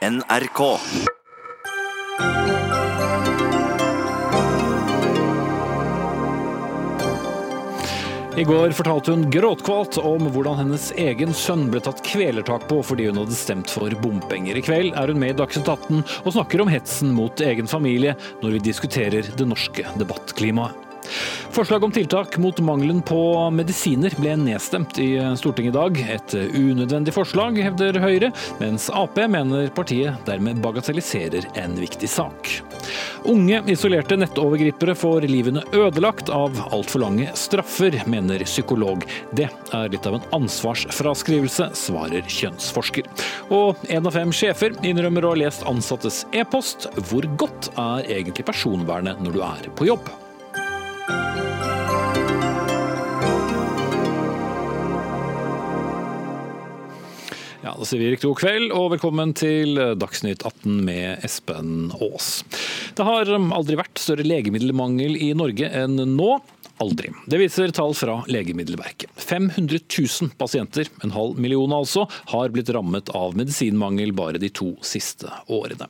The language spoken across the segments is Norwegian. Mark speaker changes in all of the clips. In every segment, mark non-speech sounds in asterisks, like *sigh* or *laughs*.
Speaker 1: NRK.
Speaker 2: I går fortalte hun gråtkvalt om hvordan hennes egen sønn ble tatt kvelertak på fordi hun hadde stemt for bompenger. I kveld er hun med i Dagsnytt 18 og snakker om hetsen mot egen familie når vi diskuterer det norske debattklimaet. Forslag om tiltak mot mangelen på medisiner ble nedstemt i Stortinget i dag. Et unødvendig forslag, hevder Høyre, mens Ap mener partiet dermed bagatelliserer en viktig sak. Unge isolerte nettovergripere får livene ødelagt av altfor lange straffer, mener psykolog. Det er litt av en ansvarsfraskrivelse, svarer kjønnsforsker. Og én av fem sjefer innrømmer å ha lest ansattes e-post. Hvor godt er egentlig personvernet når du er på jobb? Ja, Da sier vi riktig god kveld og velkommen til Dagsnytt 18 med Espen Aas. Det har aldri vært større legemiddelmangel i Norge enn nå. Aldri. Det viser tall fra Legemiddelverket. 500 000 pasienter, en halv million altså, har blitt rammet av medisinmangel bare de to siste årene.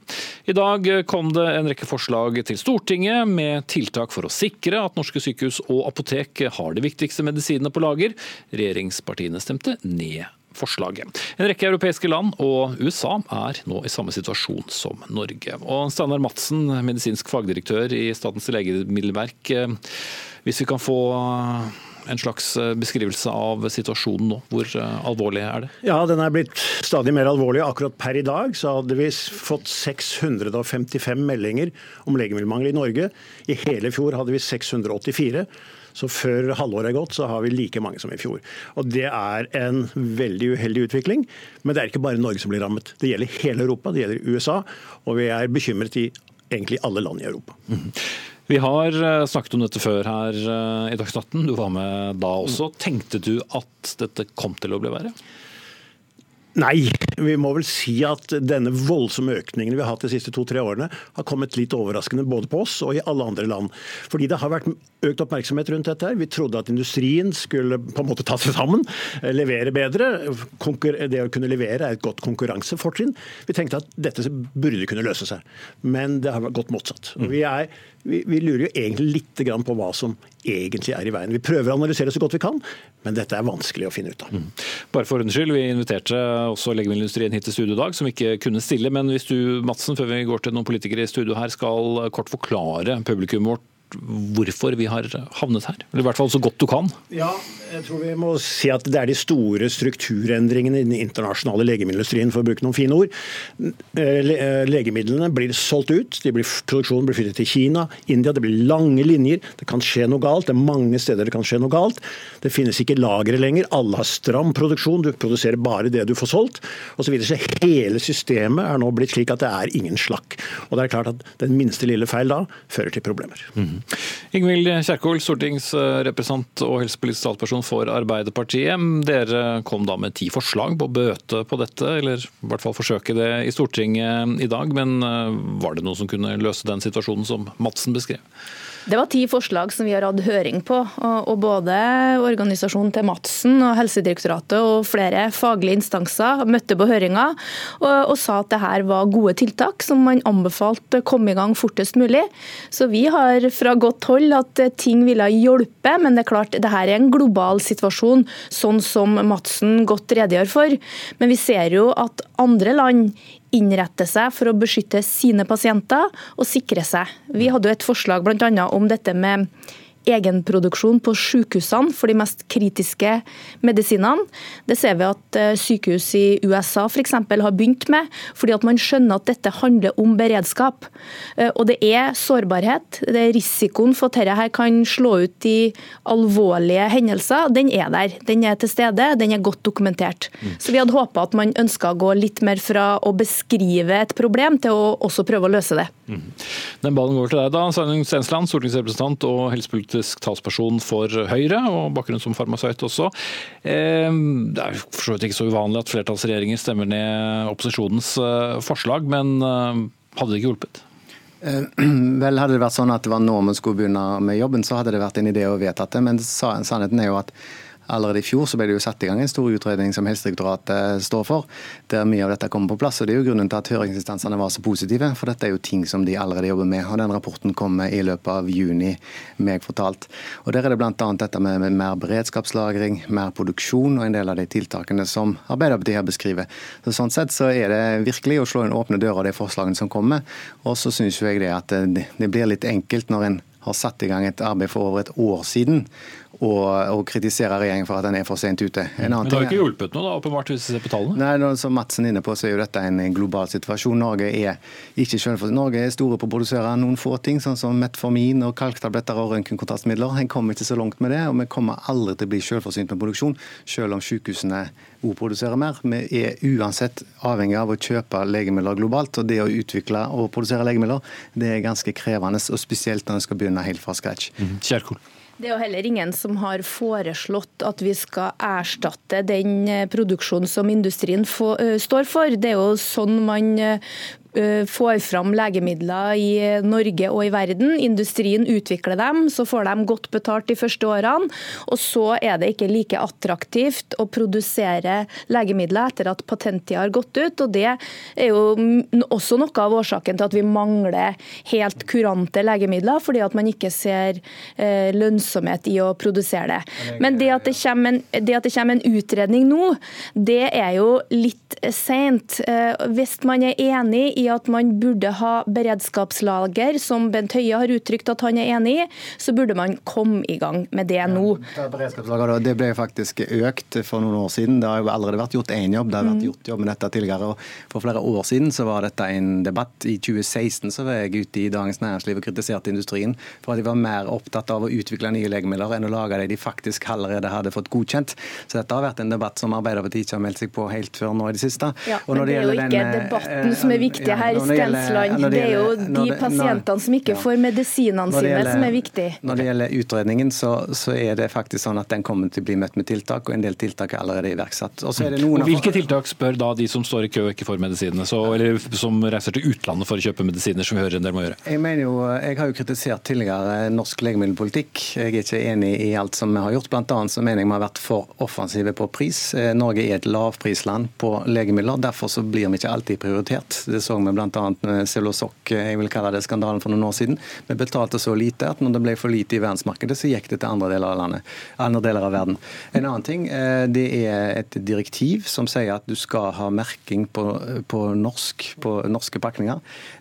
Speaker 2: I dag kom det en rekke forslag til Stortinget med tiltak for å sikre at norske sykehus og apotek har de viktigste medisinene på lager. Regjeringspartiene stemte ned forslaget. En rekke europeiske land og USA er nå i samme situasjon som Norge. Og Steinar Madsen, medisinsk fagdirektør i Statens legemiddelverk. Hvis vi kan få en slags beskrivelse av situasjonen nå, hvor alvorlig er det?
Speaker 3: Ja, den er blitt stadig mer alvorlig. Akkurat per i dag så hadde vi fått 655 meldinger om legemiddelmangel i Norge. I hele fjor hadde vi 684. Så før halvåret er gått, så har vi like mange som i fjor. Og Det er en veldig uheldig utvikling. Men det er ikke bare Norge som blir rammet. Det gjelder hele Europa, det gjelder USA, og vi er bekymret i egentlig alle land i Europa.
Speaker 2: Mm. Vi har snakket om dette før her i Dagsnytt Du var med da også. Tenkte du at dette kom til å bli verre?
Speaker 3: Nei, vi må vel si at denne voldsomme økningen vi har hatt de siste to-tre årene, har kommet litt overraskende både på oss og i alle andre land. Fordi det har vært økt oppmerksomhet rundt dette. her. Vi trodde at industrien skulle på en måte ta seg sammen, levere bedre. Det å kunne levere er et godt konkurransefortrinn. Vi tenkte at dette burde kunne løse seg, men det har gått motsatt. Vi, er, vi, vi lurer jo egentlig litt på hva som egentlig er i veien. Vi prøver å analysere så godt vi kan, men dette er vanskelig å finne ut av.
Speaker 2: Mm. Bare for ordens skyld, Vi inviterte også legemiddelindustrien hit til studio i dag, som ikke kunne stille. Men hvis du Madsen, før vi går til noen politikere i studio her, skal kort forklare publikum vårt hvorfor vi har havnet her? Eller i hvert fall så godt du kan.
Speaker 3: Ja, jeg tror vi må si at det er de store strukturendringene i den internasjonale legemiddelindustrien, for å bruke noen fine ord. Legemidlene blir solgt ut, blir, produksjonen blir flyttet til Kina, India. Det blir lange linjer. Det kan skje noe galt. Det er mange steder det kan skje noe galt. Det finnes ikke lagre lenger. Alle har stram produksjon. Du produserer bare det du får solgt. Og så, videre. så hele systemet er nå blitt slik at det er ingen slakk. Og det er klart at Den minste lille feil da fører til problemer. Mm.
Speaker 2: Ingvild Kjerkol, stortingsrepresentant og helsepolitisk talsperson for Arbeiderpartiet. Dere kom da med ti forslag på å bøte på dette, eller i hvert fall forsøke det i Stortinget i dag. Men var det noe som kunne løse den situasjonen som Madsen beskrev?
Speaker 4: Det var ti forslag som vi har hatt høring på. og Både organisasjonen til Madsen og Helsedirektoratet og flere faglige instanser møtte på høringa og, og, sa at det her var gode tiltak som man anbefalte kom i gang fortest mulig. Så vi har fra godt hold at ting ville hjelpe, men det er klart det her er en global situasjon, sånn som Madsen godt redegjør for. Men vi ser jo at andre land innrette seg for å beskytte sine pasienter og sikre seg. Vi hadde jo et forslag bl.a. om dette med egenproduksjon på sykehusene for de mest kritiske medisinene. Det ser vi at eh, sykehus i USA f.eks. har begynt med, fordi at man skjønner at dette handler om beredskap. Eh, og det er sårbarhet. Det er risikoen for at dette her kan slå ut i alvorlige hendelser. Den er der. Den er til stede, den er godt dokumentert. Mm. Så vi hadde håpa at man ønska å gå litt mer fra å beskrive et problem til å også prøve å løse det. Mm.
Speaker 2: Den ballen går til deg da, Sveinung Stensland, stortingsrepresentant og helsepolitisk politisk talsperson for Høyre, og bakgrunn som farmasøyt også. Eh, det er for så vidt ikke så uvanlig at flertallsregjeringer stemmer ned opposisjonens eh, forslag, men eh, hadde det ikke hjulpet? *clears throat*
Speaker 5: Vel, Hadde det vært sånn at det var nå man skulle begynne med jobben, så hadde det vært en idé å vedta det. Men sannheten er jo at Allerede i fjor så ble det jo satt i gang en stor utredning som Helsedirektoratet står for, der mye av dette kommer på plass. og Det er jo grunnen til at høringsinstansene var så positive, for dette er jo ting som de allerede jobber med. og Den rapporten kommer i løpet av juni, meg fortalt. Og Der er det bl.a. dette med, med mer beredskapslagring, mer produksjon og en del av de tiltakene som Arbeiderpartiet her beskriver. Så Sånn sett så er det virkelig å slå inn åpne dører de forslagene som kommer. Og så syns jeg det at det, det blir litt enkelt når en har satt i gang et arbeid for over et år siden og, og kritisere regjeringen for at den er for sent ute.
Speaker 2: Men det har jo ikke hjulpet noe, da, åpenbart, hvis vi ser på tallene?
Speaker 5: Nei, Som Madsen er inne på, så er jo dette en global situasjon. Norge er ikke selvforsynt. Norge er store på å produsere noen få ting, sånn som metformin og kalktabletter og røntgenkontrastmidler. En kommer ikke så langt med det, og vi kommer aldri til å bli selvforsynt med produksjon, selv om sykehusene òg produserer mer. Vi er uansett avhengig av å kjøpe legemidler globalt, og det å utvikle og produsere legemidler det er ganske krevende, og spesielt når en skal begynne helt fra scratch.
Speaker 2: Mm. Kjærkol.
Speaker 4: Det er jo heller ingen som har foreslått at vi skal erstatte den eh, produksjonen som industrien eh, står for. Det er jo sånn man eh, får fram legemidler i Norge og i verden. Industrien utvikler dem, så får de godt betalt de første årene. Og så er det ikke like attraktivt å produsere legemidler etter at patenttida har gått ut. og Det er jo også noe av årsaken til at vi mangler helt kurante legemidler, fordi at man ikke ser eh, lønnsomhet i å produsere det. Men det at det kommer en, at det kommer en utredning nå, det er jo litt seint. Eh, hvis man er enig i at man burde ha beredskapslager, som Bent Høie har uttrykt at han er enig i, så burde man komme i gang med det nå.
Speaker 5: Ja, beredskapslager det ble faktisk økt for noen år siden. Det har jo allerede vært gjort én jobb. Det har vært mm. gjort jobb med dette tidligere. og For flere år siden så var dette en debatt. I 2016 så var jeg ute i Dagens Næringsliv og kritiserte industrien for at de var mer opptatt av å utvikle nye legemidler enn å lage de de faktisk allerede hadde fått godkjent. Så dette har vært en debatt som Arbeiderpartiet ikke har meldt seg på helt før nå i det siste.
Speaker 4: Ja, men det er jo ikke den, debatten som er eh, viktig her, Stensland. Det er jo de pasientene som ikke får medisinene sine, som er viktig.
Speaker 5: Når det gjelder utredningen, så, så, er det faktisk sånn at den kommer til å bli møtt med tiltak, og en del tiltak er allerede iverksatt.
Speaker 2: Og og hvilke tiltak spør da de som står i kø og ikke får medisinene, så, eller som reiser til utlandet for å kjøpe medisiner, som vi hører en del må gjøre?
Speaker 5: Jeg mener jo, jeg har jo kritisert tidligere norsk legemiddelpolitikk. Jeg er ikke enig i alt som vi har gjort. Blant annet så mener jeg vi har vært for offensive på pris. Eh, Norge er et lavprisland på legemidler. Derfor så blir vi ikke alltid prioritert. Det så bl.a. med bl.a. jeg vil kalle det skandalen for noen år siden. Vi betalte så lite at når det ble for lite i verdensmarkedet, så gikk det til andre deler av landet, andre deler av verden. En annen ting, eh, det er et direktiv som sier at du skal ha merking på, på norsk på norske pakninger.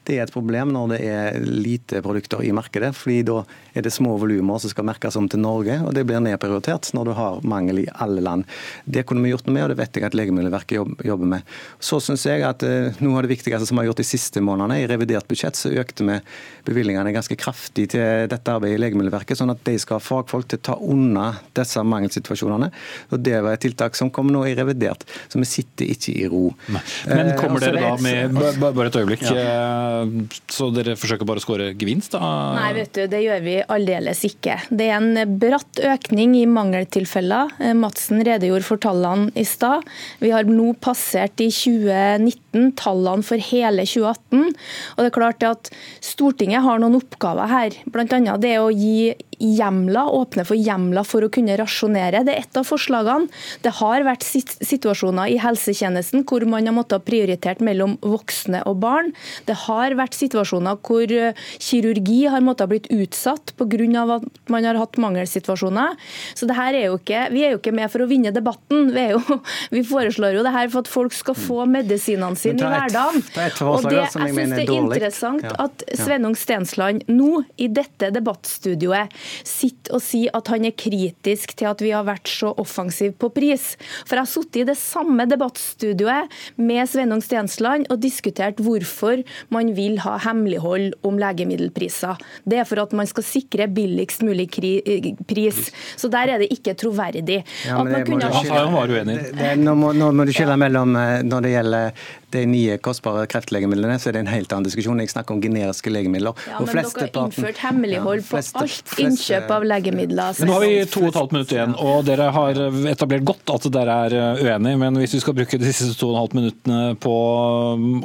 Speaker 5: Det er et problem når det er lite produkter i markedet, fordi da er det små volumer som skal merkes om til Norge, og det blir nedprioritert når du har mangel i alle land. Det kunne vi gjort noe med, og det vet jeg at Legemiddelverket jobber med. Så syns jeg at eh, noe av det viktigste som vi har gjort de siste månedene, i revidert budsjett så økte vi bevilgningene ganske kraftig til dette arbeidet i Legemiddelverket, sånn at de skal ha fagfolk til å ta unna disse mangelsituasjonene. Og Det var et tiltak som kom nå i revidert, så vi sitter ikke i ro.
Speaker 2: Men kommer eh, dere da med Bare et øyeblikk. Ja. Så dere forsøker bare å skåre gevinst, da?
Speaker 4: Nei, vet du, det gjør vi aldeles ikke. Det er en bratt økning i mangeltilfeller. Eh, Madsen redegjorde for tallene i stad. Vi har nå passert i 2019 tallene for hele 2018. Og det er klart at Stortinget har noen oppgaver her. Bl.a. det å gi hjemler, åpne for hjemler for å kunne rasjonere. Det er ett av forslagene. Det har vært situasjoner i helsetjenesten hvor man har måttet prioritert mellom voksne og barn. Det har vært situasjoner hvor eh, kirurgi har måttet blitt utsatt pga. at man har hatt mangelsituasjoner. Så det her er jo ikke, Vi er jo ikke med for å vinne debatten. Vi, jo, *laughs* vi foreslår jo det her for at folk skal få medisinene sine i hverdagen. Og det, jeg synes det er interessant at Svennung Stensland nå i dette debattstudioet sitter og sier at han er kritisk til at vi har vært så offensive på pris. For jeg har sittet i det samme debattstudioet med Sveinung Stensland og diskutert hvorfor man vil ha hemmelighold om legemiddelpriser. Det er for at man skal sikre billigst mulig pris. Så der er det ikke troverdig.
Speaker 5: Ja, men det, må kunne... du skille, nå, må, nå må du skille mellom eh, når det gjelder de nye kostbare kreftlegemidlene, så er det en helt annen diskusjon. Jeg snakker om generiske legemidler.
Speaker 4: Ja, men dere har innført hemmelighold på alt innkjøp av legemidler.
Speaker 2: Men nå har vi to og et halvt minutt igjen, og dere har etablert godt at dere er eh, uenige. Men hvis vi skal bruke de siste to og et halvt minuttene på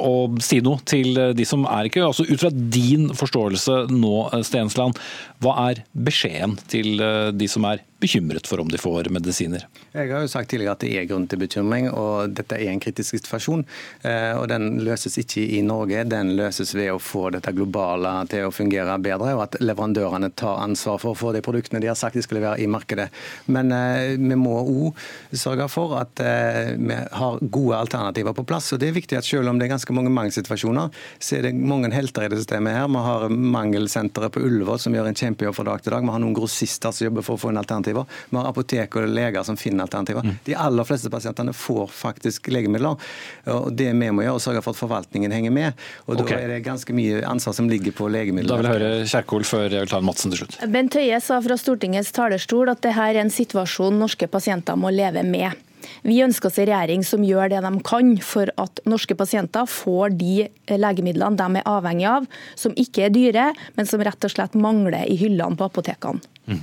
Speaker 2: å si noe til de som er i kø, altså ut fra din forståelse nå, Stensland, hva er beskjeden til eh, de som er bekymret for om de får medisiner.
Speaker 5: Jeg har jo sagt tidligere at det er grunn til bekymring, og dette er en kritisk situasjon. Eh, og Den løses ikke i Norge, den løses ved å få dette globale til å fungere bedre, og at leverandørene tar ansvar for å få de produktene de har sagt de skal levere i markedet. Men eh, vi må òg sørge for at eh, vi har gode alternativer på plass. og det er viktig at Selv om det er ganske mange mangelsituasjoner, så er det mange helter i det systemet her. Vi har Mangelsenteret på Ullevål som gjør en kjempejobb fra dag til dag. Vi har noen grossister som jobber for å få inn alternativer. Vi har apotek og leger som finner alternativer. Mm. De aller fleste pasientene får faktisk legemidler. og Det vi må gjøre, er å sørge for at forvaltningen henger med. og Da er det ganske mye ansvar som ligger på legemidler.
Speaker 2: Da vil jeg høre Kjerkol før jeg vil ta en Madsen til slutt.
Speaker 4: Bent Høie sa fra Stortingets talerstol at dette er en situasjon norske pasienter må leve med. Vi ønsker oss en regjering som gjør det de kan for at norske pasienter får de legemidlene de er avhengig av, som ikke er dyre, men som rett og slett mangler i hyllene på apotekene. Mm.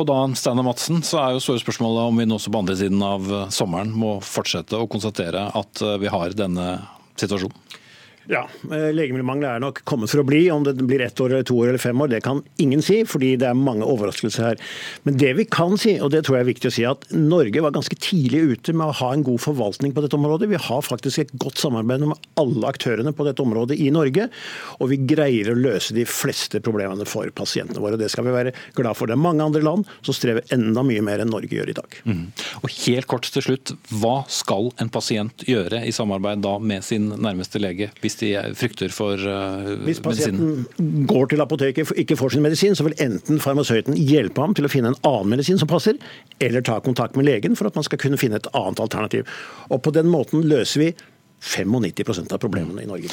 Speaker 2: Og da, Steinar Madsen, så er jo store spørsmålet om vi nå også på andre siden av sommeren må fortsette å konstatere at vi har denne situasjonen.
Speaker 3: Ja, eh, Legemiddelmangel er nok kommet for å bli. Om det blir ett år, eller to år eller fem år, det kan ingen si, fordi det er mange overraskelser her. Men det vi kan si, og det tror jeg er viktig å si, at Norge var ganske tidlig ute med å ha en god forvaltning på dette området. Vi har faktisk et godt samarbeid med alle aktørene på dette området i Norge. Og vi greier å løse de fleste problemene for pasientene våre. Det skal vi være glad for. Det er mange andre land som strever enda mye mer enn Norge gjør i dag. Mm.
Speaker 2: Og helt kort til slutt, hva skal en pasient gjøre i samarbeid da med sin nærmeste lege? hvis de frykter for uh,
Speaker 3: Hvis pasienten går til apoteket og ikke får sin medisin, så vil enten farmasøyten hjelpe ham til å finne en annen medisin som passer, eller ta kontakt med legen for at man skal kunne finne et annet alternativ. Og På den måten løser vi 95% av problemene i Norge.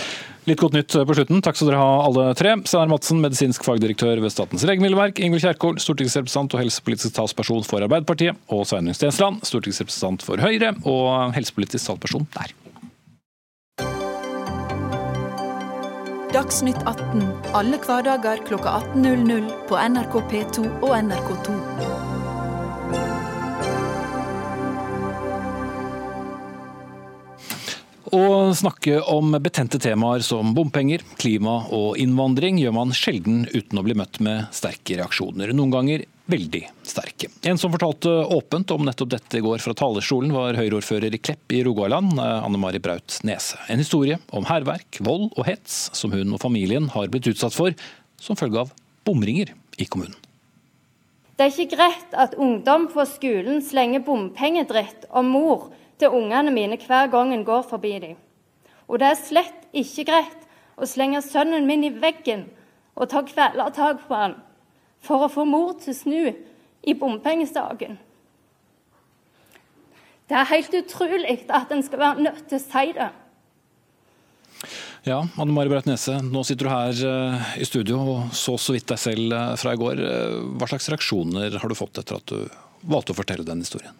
Speaker 2: Litt godt nytt på slutten. Takk skal dere ha alle tre. Steinar Madsen, medisinsk fagdirektør ved Statens legemiddelverk. Ingvild Kjerkol, stortingsrepresentant og helsepolitisk talsperson for Arbeiderpartiet. Og Sveinung Stensland, stortingsrepresentant for Høyre og helsepolitisk talsperson der.
Speaker 1: Dagsnytt 18 alle hverdager kl 18.00 på NRK P2 og NRK2.
Speaker 2: Å snakke om betente temaer som bompenger, klima og innvandring gjør man sjelden uten å bli møtt med sterke reaksjoner. Noen ganger veldig sterke. En som fortalte åpent om nettopp dette i går fra talerstolen, var Høyre-ordfører i Klepp i Rogaland, Anne Mari Braut Nese. En historie om hærverk, vold og hets som hun og familien har blitt utsatt for som følge av bomringer i kommunen.
Speaker 6: Det er ikke greit at ungdom på skolen slenger bompengedritt om mor til ungene mine hver gang en går forbi dem. Og det er slett ikke greit å slenge sønnen min i veggen og ta kvelertak på han for å få mor til å snu i bompengesaken. Det er helt utrolig at en skal være nødt til å si det.
Speaker 2: Ja, Anne Mari Braut Nese, nå sitter du her eh, i studio og så så vidt deg selv eh, fra i går. Eh, hva slags reaksjoner har du fått etter at du valgte å fortelle den historien?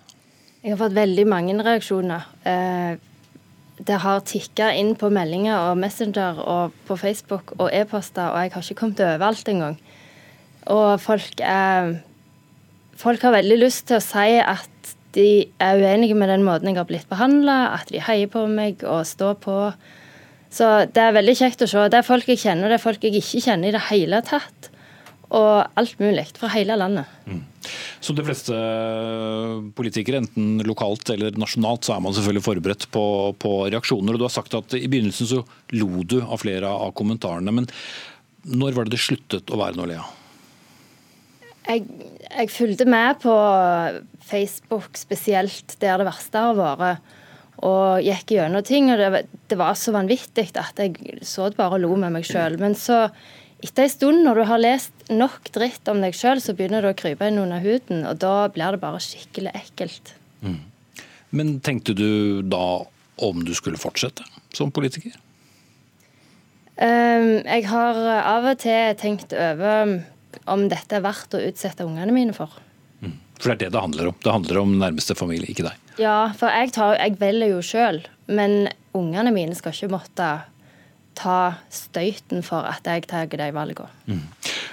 Speaker 6: Jeg har fått veldig mange reaksjoner. Det har tikka inn på meldinger og Messenger og på Facebook og e-poster, og jeg har ikke kommet overalt engang. Og folk, er, folk har veldig lyst til å si at de er uenige med den måten jeg har blitt behandla, at de heier på meg og står på. Så det er veldig kjekt å se. Det er folk jeg kjenner, det er folk jeg ikke kjenner i det hele tatt. Og alt mulig fra hele landet. Mm.
Speaker 2: Som de fleste politikere, enten lokalt eller nasjonalt, så er man selvfølgelig forberedt på, på reaksjoner. og Du har sagt at i begynnelsen så lo du av flere av kommentarene. Men når var det det sluttet å være noe å le av?
Speaker 6: Jeg, jeg fulgte med på Facebook spesielt der det verste har vært, og gikk gjennom ting. og det, det, var så vanvittig at jeg så det bare og lo med meg sjøl. Men så, etter en stund, når du har lest nok dritt om deg sjøl, så begynner det å krype inn under huden, og da blir det bare skikkelig ekkelt. Mm.
Speaker 2: Men tenkte du da om du skulle fortsette som politiker?
Speaker 6: Um, jeg har av og til tenkt over om dette er verdt å utsette ungene mine for.
Speaker 2: Mm. For det er det det handler om? Det handler om nærmeste familie, ikke deg?
Speaker 6: Ja, for jeg, tar, jeg velger jo sjøl. Men ungene mine skal ikke måtte ta støyten for at jeg tar de valgene. Mm.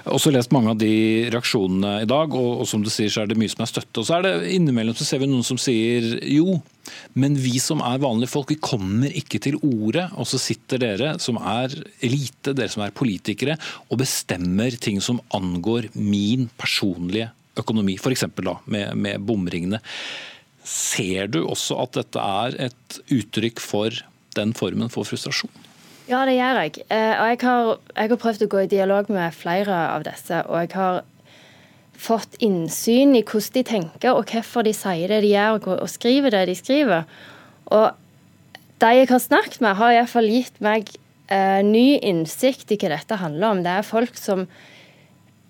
Speaker 2: Også lest mange av de reaksjonene i dag, og, og, som du sier så er det mye som er støtte. Og så er det innimellom så ser vi noen som sier jo, men vi som er vanlige folk, vi kommer ikke til orde. Og så sitter dere som er elite, dere som er politikere, og bestemmer ting som angår min personlige økonomi, f.eks. Med, med bomringene. Ser du også at dette er et uttrykk for den formen for frustrasjon?
Speaker 6: Ja, det gjør jeg. Eh, og jeg har, jeg har, prøvd å gå i dialog med flere av disse. Og jeg har fått innsyn i hvordan de tenker og hvorfor de sier det de gjør og skriver det de skriver. Og de jeg har snakket med, har iallfall gitt meg eh, ny innsikt i hva dette handler om. Det er folk som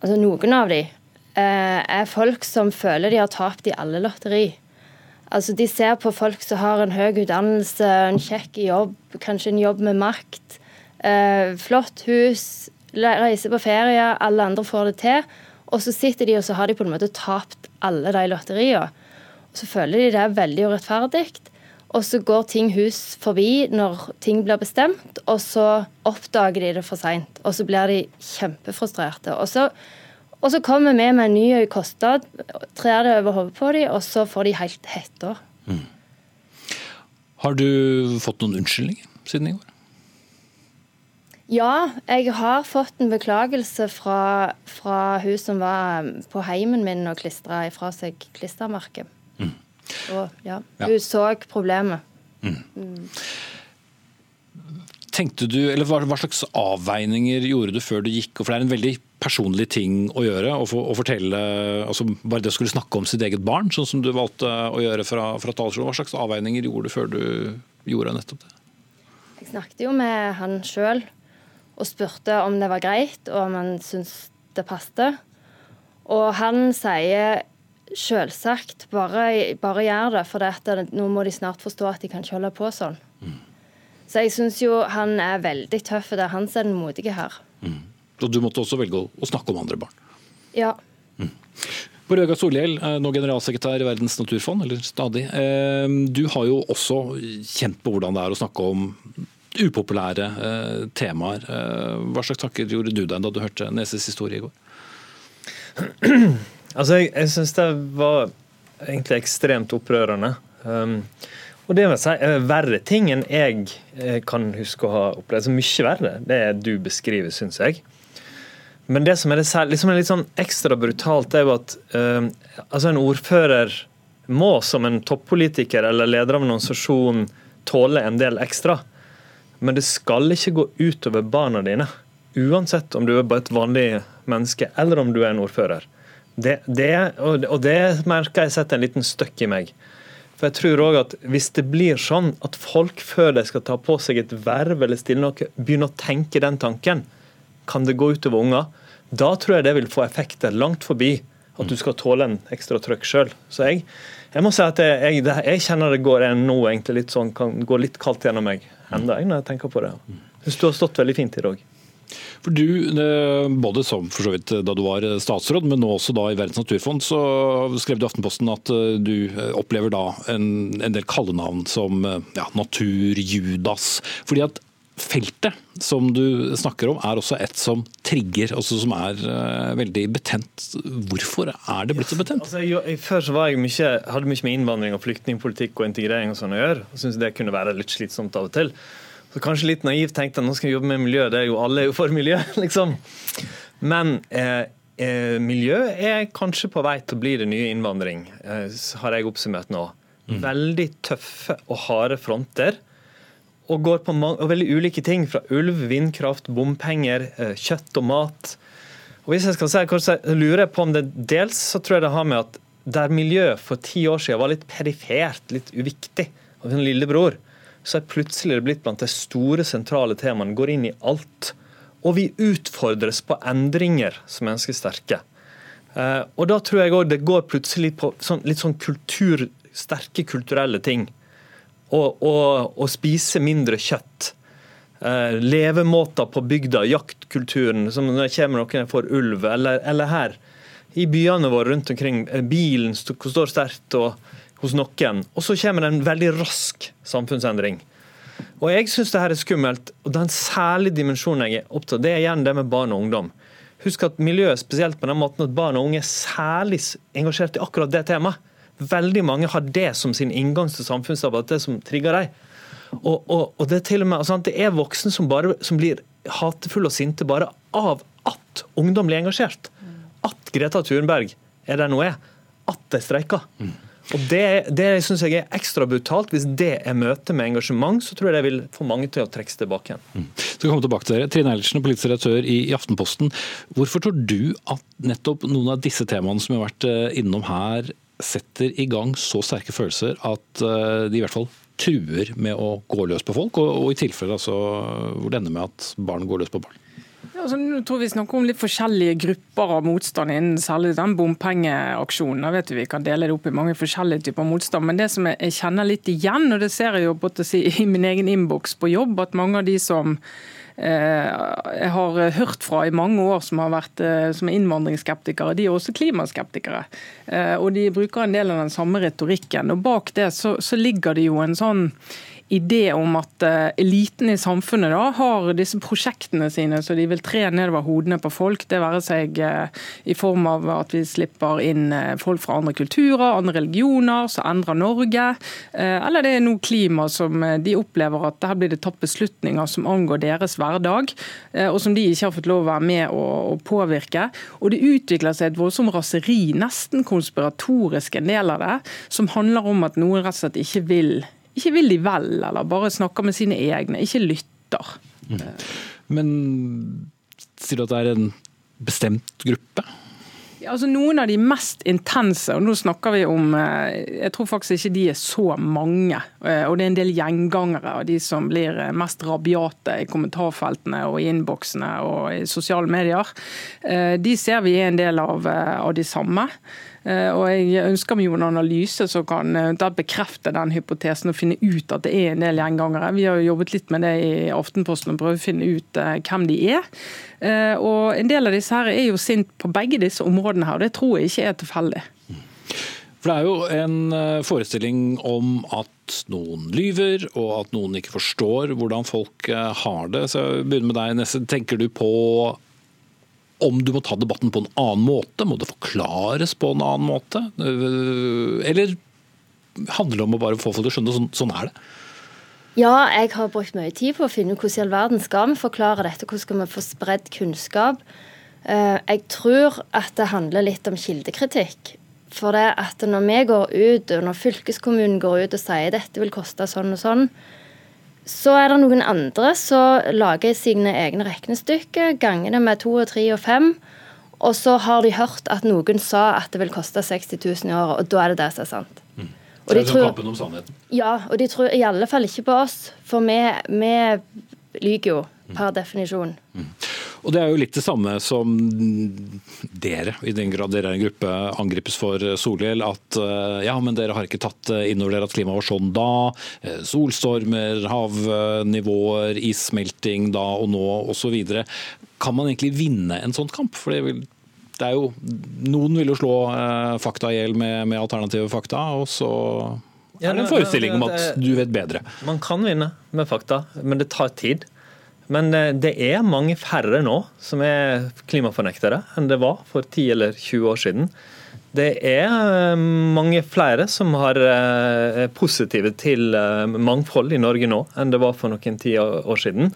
Speaker 6: Altså noen av de eh, er folk som føler de har tapt i alle lotteri. Altså De ser på folk som har en høy utdannelse, en kjekk jobb, kanskje en jobb med makt. Eh, flott hus, reiser på ferie, alle andre får det til. Og så sitter de og så har de på en måte tapt alle de lotteriene. Og så føler de det er veldig urettferdig. Og så går ting hus forbi når ting blir bestemt, og så oppdager de det for seint. Og så blir de kjempefrustrerte. Og så, og så kommer vi med en ny kostnad, trer det over hodet på dem, og så får de helt hetta. Mm.
Speaker 2: Har du fått noen unnskyldninger siden i går?
Speaker 6: Ja, jeg har fått en beklagelse fra, fra hun som var på heimen min og klistra ifra seg klistremerket. Mm. Og ja, hun så problemet. Mm. Mm.
Speaker 2: Tenkte du, eller hva, hva, slags avveininger gjorde du før du gikk? For det er en veldig personlig ting å gjøre. Og, for, og fortelle, altså Bare det å skulle snakke om sitt eget barn, sånn som du valgte å gjøre fra, fra talerstolen. Hva slags avveininger gjorde du før du gjorde nettopp det?
Speaker 6: Jeg snakket jo med han sjøl og spurte om det var greit, og om han syntes det passet. Og han sier Selvsagt. Bare, bare gjør det. For dette, nå må de snart forstå at de kan ikke holde på sånn. Mm. Så jeg syns jo han er veldig tøff. Det er han som er den modige her. Mm.
Speaker 2: Og du måtte også velge å snakke om andre barn?
Speaker 6: Ja.
Speaker 2: Mm. På Røga Solhjell, eh, nå generalsekretær i Verdens naturfond, eller stadig. Eh, du har jo også kjent på hvordan det er å snakke om upopulære eh, temaer. Hva slags tanker gjorde du deg da du hørte Neses historie i går? *clears throat*
Speaker 7: Altså, jeg, jeg syns det var egentlig ekstremt opprørende. Um, og det vil si, verre ting enn jeg kan huske å ha opplevd. Altså, mye verre, det er du beskriver, syns jeg. Men det som er, det, liksom er litt sånn ekstra brutalt, er jo at uh, altså en ordfører må som en toppolitiker eller leder av en organisasjon tåle en del ekstra. Men det skal ikke gå utover barna dine. Uansett om du er bare et vanlig menneske eller om du er en ordfører. Det, det, og det merker jeg setter en liten støkk i meg. For jeg tror også at Hvis det blir sånn at folk før de skal ta på seg et verv eller stille noe, begynner å tenke den tanken, kan det gå utover unger? Da tror jeg det vil få effekter langt forbi at du skal tåle en ekstra trøkk sjøl. Så jeg, jeg, må si at jeg, jeg, jeg kjenner det går nå egentlig litt sånn, kan gå litt kaldt gjennom meg enda jeg når jeg tenker på det. Jeg synes du har stått veldig fint i dag.
Speaker 2: For du, eh, både som for så vidt da du var statsråd, men nå også da i Verdens naturfond, så skrev du i Aftenposten at eh, du eh, opplever da en, en del kallenavn som ja, Natur-Judas. Fordi at feltet som du snakker om, er også et som trigger, altså som er uh, veldig betent. Hvorfor er det blitt så betent?
Speaker 7: Altså, jeg, før så jeg mye, hadde mye med innvandring og flyktningpolitikk og integrering og sånn å gjøre. og Syns det kunne være litt slitsomt av og til. Så kanskje litt naivt tenkte jeg nå skal vi jobbe med miljø, det er jo alle er jo for miljø, *laughs* liksom. Men eh, eh, miljø er kanskje på vei til å bli det nye innvandring, eh, har jeg oppsummert nå. Mm. Veldig tøffe og harde fronter. Og går på og veldig ulike ting, fra ulv, vindkraft, bompenger, eh, kjøtt og mat. Og hvis jeg skal si, jeg lurer på om det dels så tror jeg det har med at der miljø for ti år siden var litt perifert, litt uviktig, av en lillebror, så er plutselig det blitt blant de store, sentrale temaene. Går inn i alt. Og vi utfordres på endringer som er ganske sterke. Eh, og da tror jeg òg det går plutselig på sånn, litt sånn kultur, sterke kulturelle ting. Å spise mindre kjøtt. Eh, levemåter på bygda, jaktkulturen, som når det kommer noen for ulv, eller, eller her. I byene våre rundt omkring. Bilen bilen står sterkt. og hos noen. Og så kommer det en veldig rask samfunnsendring. Og jeg syns det her er skummelt. Og den særlige dimensjonen jeg er opptatt av, det er gjerne det med barn og ungdom. Husk at miljøet spesielt på den måten at barn og unge er særlig engasjert i akkurat det temaet. Veldig mange har det som sin inngang til samfunnsdebatt, det som trigger dem. Og, og, og, det er til og med, altså, det er voksne som, bare, som blir hatefulle og sinte bare av at ungdom blir engasjert. At Greta Thunberg er der nå er, at de streiker. Og Det, det syns jeg er ekstra brutalt. Hvis det er møte med engasjement, så tror jeg det vil få mange til å trekke seg tilbake igjen.
Speaker 2: Skal komme tilbake til dere. Trine Eilertsen, politisk redaktør i Aftenposten. Hvorfor tror du at nettopp noen av disse temaene som vi har vært eh, innom her, setter i gang så sterke følelser at eh, de i hvert fall truer med å gå løs på folk, og, og i tilfelle altså, hvor det ender med at barn går løs på barn?
Speaker 8: Ja, altså, nå tror Vi snakker om litt forskjellige grupper av motstand innen særlig den bompengeaksjonen. Da vet vi kan dele det opp i mange forskjellige typer motstand. Men det som jeg, jeg kjenner litt igjen, og det ser jeg jo på å si, i min egen innboks på jobb, at mange av de som jeg har hørt fra i mange år som, har vært, eh, som er innvandringsskeptikere, de er også klimaskeptikere. Eh, og De bruker en del av den samme retorikken. og Bak det så, så ligger det jo en sånn idé om at eh, eliten i samfunnet da, har disse prosjektene sine så de vil tre nedover hodene på folk. Det være seg eh, i form av at vi slipper inn eh, folk fra andre kulturer, andre religioner, som endrer Norge. Eller det er noe klima som de opplever at her blir det tatt beslutninger som angår deres hverdag, og som de ikke har fått lov å være med å påvirke. Og det utvikler seg et voldsomt raseri, nesten konspiratorisk en del av det, som handler om at noen rett og slett ikke vil ikke vil de vel, eller bare snakker med sine egne, ikke lytter. Mm.
Speaker 2: Men sier du at det er en bestemt gruppe?
Speaker 8: Ja, altså Noen av de mest intense, og nå snakker vi om eh, Jeg tror faktisk ikke de er så mange. Eh, og det er en del gjengangere av de som blir eh, mest rabiate i kommentarfeltene og i innboksene og i sosiale medier. De ser vi er en del av, av de samme. Eh, og Jeg ønsker meg jo en analyse som kan bekrefte den hypotesen og finne ut at det er en del gjengangere. Vi har jo jobbet litt med det i Aftenposten og prøvd å finne ut eh, hvem de er. Eh, og En del av disse her er jo sint på begge disse områdene her, og det tror jeg ikke er tilfeldig.
Speaker 2: For Det er jo en forestilling om at noen lyver, og at noen ikke forstår hvordan folk har det. Så jeg begynner med deg, Nesse. Tenker du på om du må ta debatten på en annen måte? Må det forklares på en annen måte? Eh, eller handler det om å bare få folk til å skjønne sånn, sånn er det?
Speaker 6: Ja, jeg har brukt mye tid på å finne ut hvordan i all verden skal vi forklare dette. Hvordan skal vi få spredd kunnskap? Eh, jeg tror at det handler litt om kildekritikk. For det at når vi går ut, og når fylkeskommunen går ut og sier dette vil koste sånn og sånn, så er det noen andre som lager sine egne regnestykker, ganger det med to og tre og fem. Og så har de hørt at noen sa at det vil koste 60 000 i året, og da er det det som er sant.
Speaker 2: Mm. Og så er det sånn kampen om sannheten?
Speaker 6: Ja, og de tror i alle fall ikke på oss. For vi, vi lyver jo per mm. definisjon. Mm.
Speaker 2: Og Det er jo litt det samme som dere, i den grad dere er en gruppe, angripes for Solhjell. At eh, ja, men dere har ikke tatt inn over dere at klimaet var sånn da. Eh, solstormer, havnivåer, issmelting da og nå osv. Kan man egentlig vinne en sånn kamp? For det vil det er jo, Noen vil jo slå eh, fakta i hjel med, med, alternative fakta, og så er det en forestilling om at du vet bedre.
Speaker 7: Man kan vinne med fakta, men det tar tid. Men eh, det er mange færre nå som er klimafornektere enn det var for 10 eller 20 år siden. Det er eh, mange flere som har er eh, positive til mangfold i Norge nå enn det var for noen ti år siden.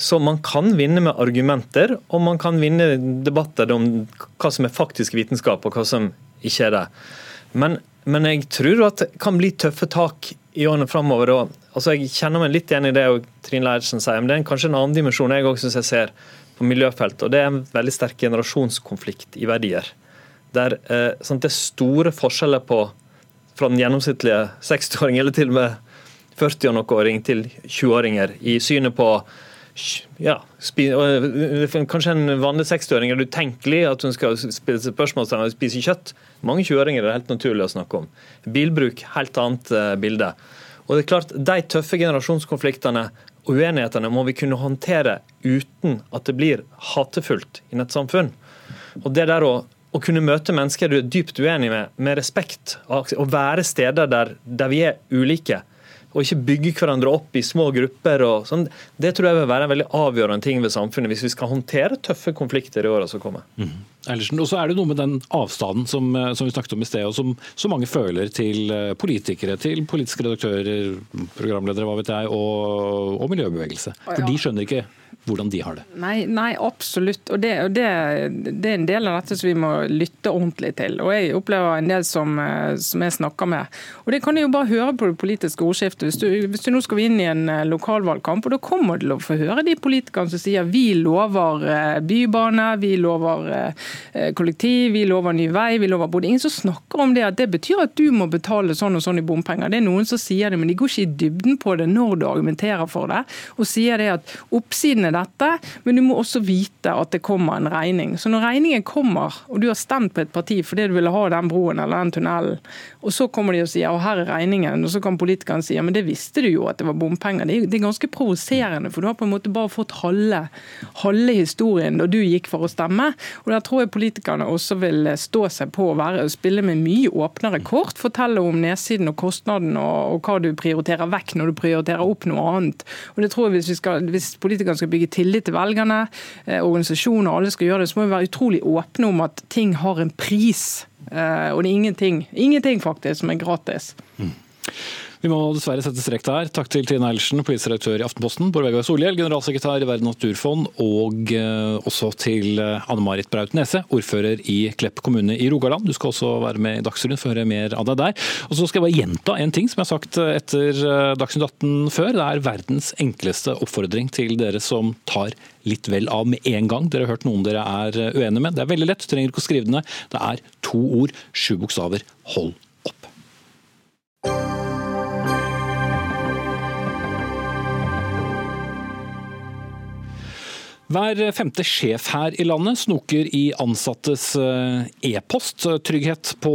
Speaker 7: Så man kan vinne med argumenter, og man kan vinne debatter om hva som er faktisk vitenskap, og hva som ikke er det. Men, men jeg tror at det kan bli tøffe tak i årene framover. Altså jeg kjenner meg litt igjen i det Trine Leirsen sier, men det er kanskje en annen dimensjon jeg også synes jeg ser på miljøfeltet. og Det er en veldig sterk generasjonskonflikt i verdier. Der eh, sånn Det er store forskjeller på fra den gjennomsnittlige 60-åring eller til og med 40 og noe-åring til 20-åringer i synet på ja, Kanskje en vanlig 60-åring er det utenkelig at hun skal spille spørsmålstegn og spise kjøtt. Mange 20-åringer er det helt naturlig å snakke om. Bilbruk, helt annet eh, bilde. Og det er klart, De tøffe generasjonskonfliktene og uenighetene må vi kunne håndtere uten at det blir hatefullt i et samfunn. Og det der å, å kunne møte mennesker du er dypt uenig med, med respekt, og være steder der, der vi er ulike, og ikke bygge hverandre opp i små grupper. og sånn. Det tror jeg vil være en veldig avgjørende ting ved samfunnet hvis vi skal håndtere tøffe konflikter i åra som kommer. Mm.
Speaker 2: Og så er det noe med den avstanden som, eh, som vi snakket om i sted, og som så mange føler til eh, politikere, til politiske redaktører, programledere, hva vet jeg, og, og miljøbevegelse. For de skjønner ikke hvordan de har det.
Speaker 8: Nei, nei absolutt. Og, det, og det, det, er en del av dette som vi må lytte ordentlig til. Og Jeg opplever en del som, eh, som jeg snakker med. Og Det kan jeg jo bare høre på det politiske ordskiftet. Hvis du, hvis du nå skal vi inn i en eh, lokalvalgkamp, og da kommer du til å få høre de politikerne som sier vi lover eh, bybane, vi lover kollektiv, vi lover ny vei, vi lover både Ingen som snakker om det at det betyr at du må betale sånn og sånn i bompenger. Det er noen som sier det, men de går ikke i dybden på det når du argumenterer for det. Og sier det at oppsiden er dette, men du må også vite at det kommer en regning. Så når regningen kommer, og du har stemt på et parti fordi du ville ha den broen eller den tunnelen, og så kommer de og sier at her er regningen, og så kan politikerne si ja, men det visste du jo at det var bompenger. Det er, ganske provoserende, for du har på en måte bare fått halve, halve historien da du gikk for å stemme. Og Der tror jeg politikerne også vil stå seg på å være, spille med mye åpnere kort, fortelle om nedsiden og kostnaden og, og hva du prioriterer vekk når du prioriterer opp noe annet. Og det tror jeg Hvis, vi skal, hvis politikerne skal bygge tillit til velgerne, organisasjoner organisasjoner, alle skal gjøre det, så må vi være utrolig åpne om at ting har en pris. Eh, og det er ingenting, ingenting faktisk som er gratis. Mm.
Speaker 2: Vi må dessverre sette strek der. Takk til Trine Eilertsen, politisk redaktør i Aftenposten, Bård Vegar Solhjell, generalsekretær i Verden naturfond, og eh, også til eh, Anne Marit Braut Nese, ordfører i Klepp kommune i Rogaland. Du skal også være med i Dagsrevyen for å høre mer av deg der. Og så skal jeg bare gjenta en ting som jeg har sagt etter Dagsnytt 18 før. Det er verdens enkleste oppfordring til dere som tar litt vel av med en gang. Dere har hørt noen dere er uenige med. Det er veldig lett, du trenger ikke å skrive det ned. Det er to ord, sju bokstaver. Hold Hver femte sjef her i landet snoker i ansattes eh, e-post. Trygghet på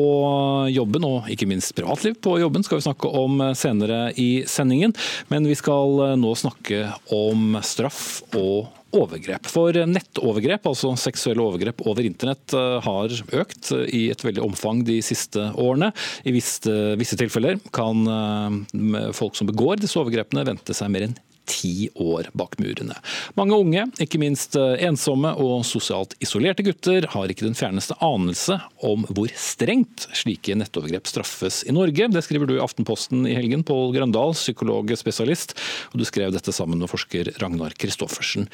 Speaker 2: jobben og ikke minst privatliv på jobben skal vi snakke om senere i sendingen. Men vi skal eh, nå snakke om straff og overgrep. For nettovergrep, altså seksuelle overgrep over internett, eh, har økt i et veldig omfang de siste årene. I visse, visse tilfeller kan folk som begår disse overgrepene vente seg mer enn ti år bak murene. Mange unge, ikke minst eh, ensomme og sosialt isolerte gutter, har ikke den fjerneste anelse om hvor strengt slike nettovergrep straffes i Norge. Det skriver du i Aftenposten i helgen, Pål Grøndal, psykolog-spesialist, og du skrev dette sammen med forsker Ragnar Kristoffersen.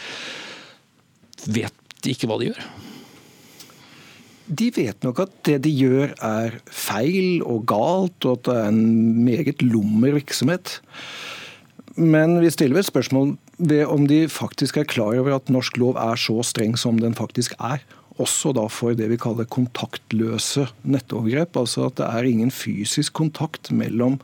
Speaker 2: Vet de ikke hva de gjør?
Speaker 9: De vet nok at det de gjør er feil og galt, og at det er en meget lummer virksomhet. Men vi stiller vel spørsmål ved om de faktisk er klar over at norsk lov er så streng som den faktisk er. Også da for det vi kaller kontaktløse nettovergrep. Altså at det er ingen fysisk kontakt mellom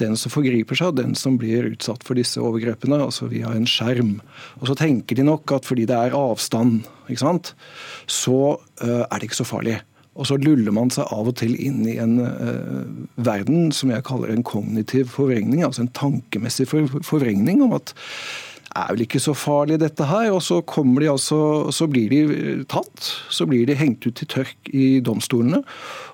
Speaker 9: den som forgriper seg og den som blir utsatt for disse overgrepene, altså via en skjerm. Og så tenker de nok at fordi det er avstand, så uh, er det ikke så farlig. Og så luller man seg av og til inn i en uh, verden som jeg kaller en kognitiv forvrengning, altså en tankemessig for forvrengning om at det er vel ikke så farlig dette her. Og så de altså, så blir de eh, tatt. Så blir de hengt ut til tørk i domstolene.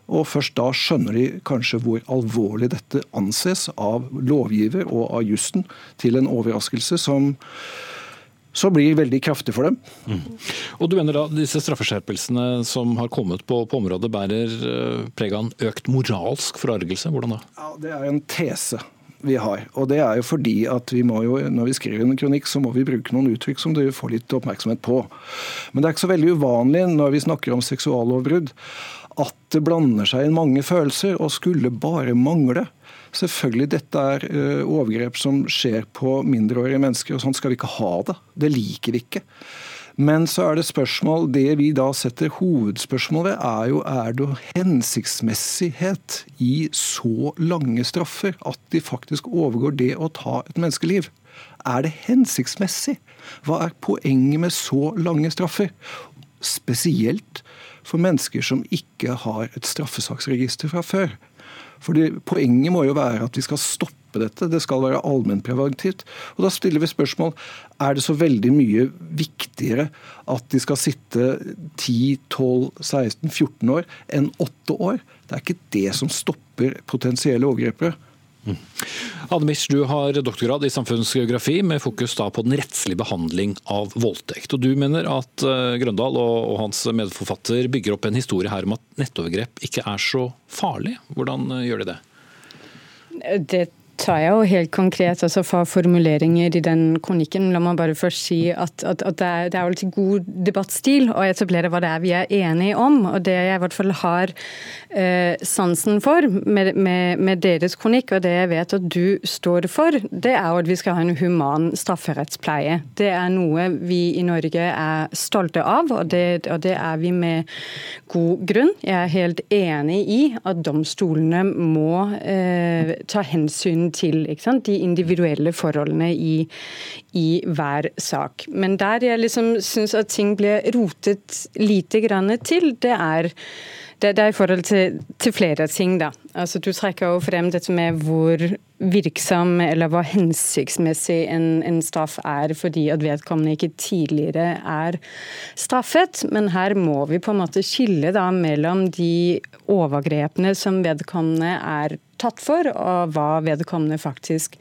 Speaker 9: Og først da skjønner de kanskje hvor alvorlig dette anses av lovgiver og av jussen til en overraskelse som så blir det veldig kraftig for dem. Mm.
Speaker 2: Og du mener da disse straffeskjerpelsene som har kommet på, på området, bærer eh, preg av en økt moralsk forargelse? Hvordan da?
Speaker 9: Ja, Det er en tese vi har. Og det er jo fordi at vi må jo, når vi skriver en kronikk, så må vi bruke noen uttrykk som du får litt oppmerksomhet på. Men det er ikke så veldig uvanlig når vi snakker om seksuallovbrudd, at det blander seg inn mange følelser, og skulle bare mangle. Selvfølgelig, dette er eh, overgrep som skjer på mindreårige mennesker, og sånn skal vi ikke ha det. Det liker vi ikke. Men så er det spørsmål Det vi da setter hovedspørsmål ved, er jo er det hensiktsmessighet i så lange straffer at de faktisk overgår det å ta et menneskeliv. Er det hensiktsmessig? Hva er poenget med så lange straffer? Spesielt for mennesker som ikke har et straffesaksregister fra før. Fordi Poenget må jo være at vi skal stoppe dette. Det skal være allmennpreventivt. Og Da stiller vi spørsmål er det så veldig mye viktigere at de skal sitte 10, 12, 16, 14 år enn 8 år. Det er ikke det som stopper potensielle overgripere.
Speaker 2: Misch, du har doktorgrad i samfunnsgeografi med fokus på den rettslige behandling av voldtekt. Og Du mener at eh, Grøndal og hans medforfatter bygger opp en historie her om at nettovergrep ikke er så farlig. Hvordan eh, gjør de det?
Speaker 10: Det tar jeg jo helt konkret altså fra formuleringer i den kronikken. La meg bare først si at, at, at det, er, det er alltid god debattstil å etablere hva det er vi er enige om. og Det jeg i hvert fall har eh, sansen for med, med, med, deres kronikk, og det jeg vet at du står for, det er at vi skal ha en human strafferettspleie. Det er noe vi i Norge er stolte av, og det, og det er vi med god grunn. Jeg er helt enig i at domstolene må eh, ta hensyn til de individuelle forholdene i, i, hver sak. Men der jeg liksom syns at ting blir rotet lite grann til, det er det, er i forhold til, til flere ting. da. Altså, du trekker jo frem dette med hvor virksom eller hva hensiktsmessig en, en, straff er fordi at vedkommende ikke tidligere er straffet. Men her må vi på en måte skille da mellom de overgrepene som vedkommende er tatt for, og hva vedkommende faktisk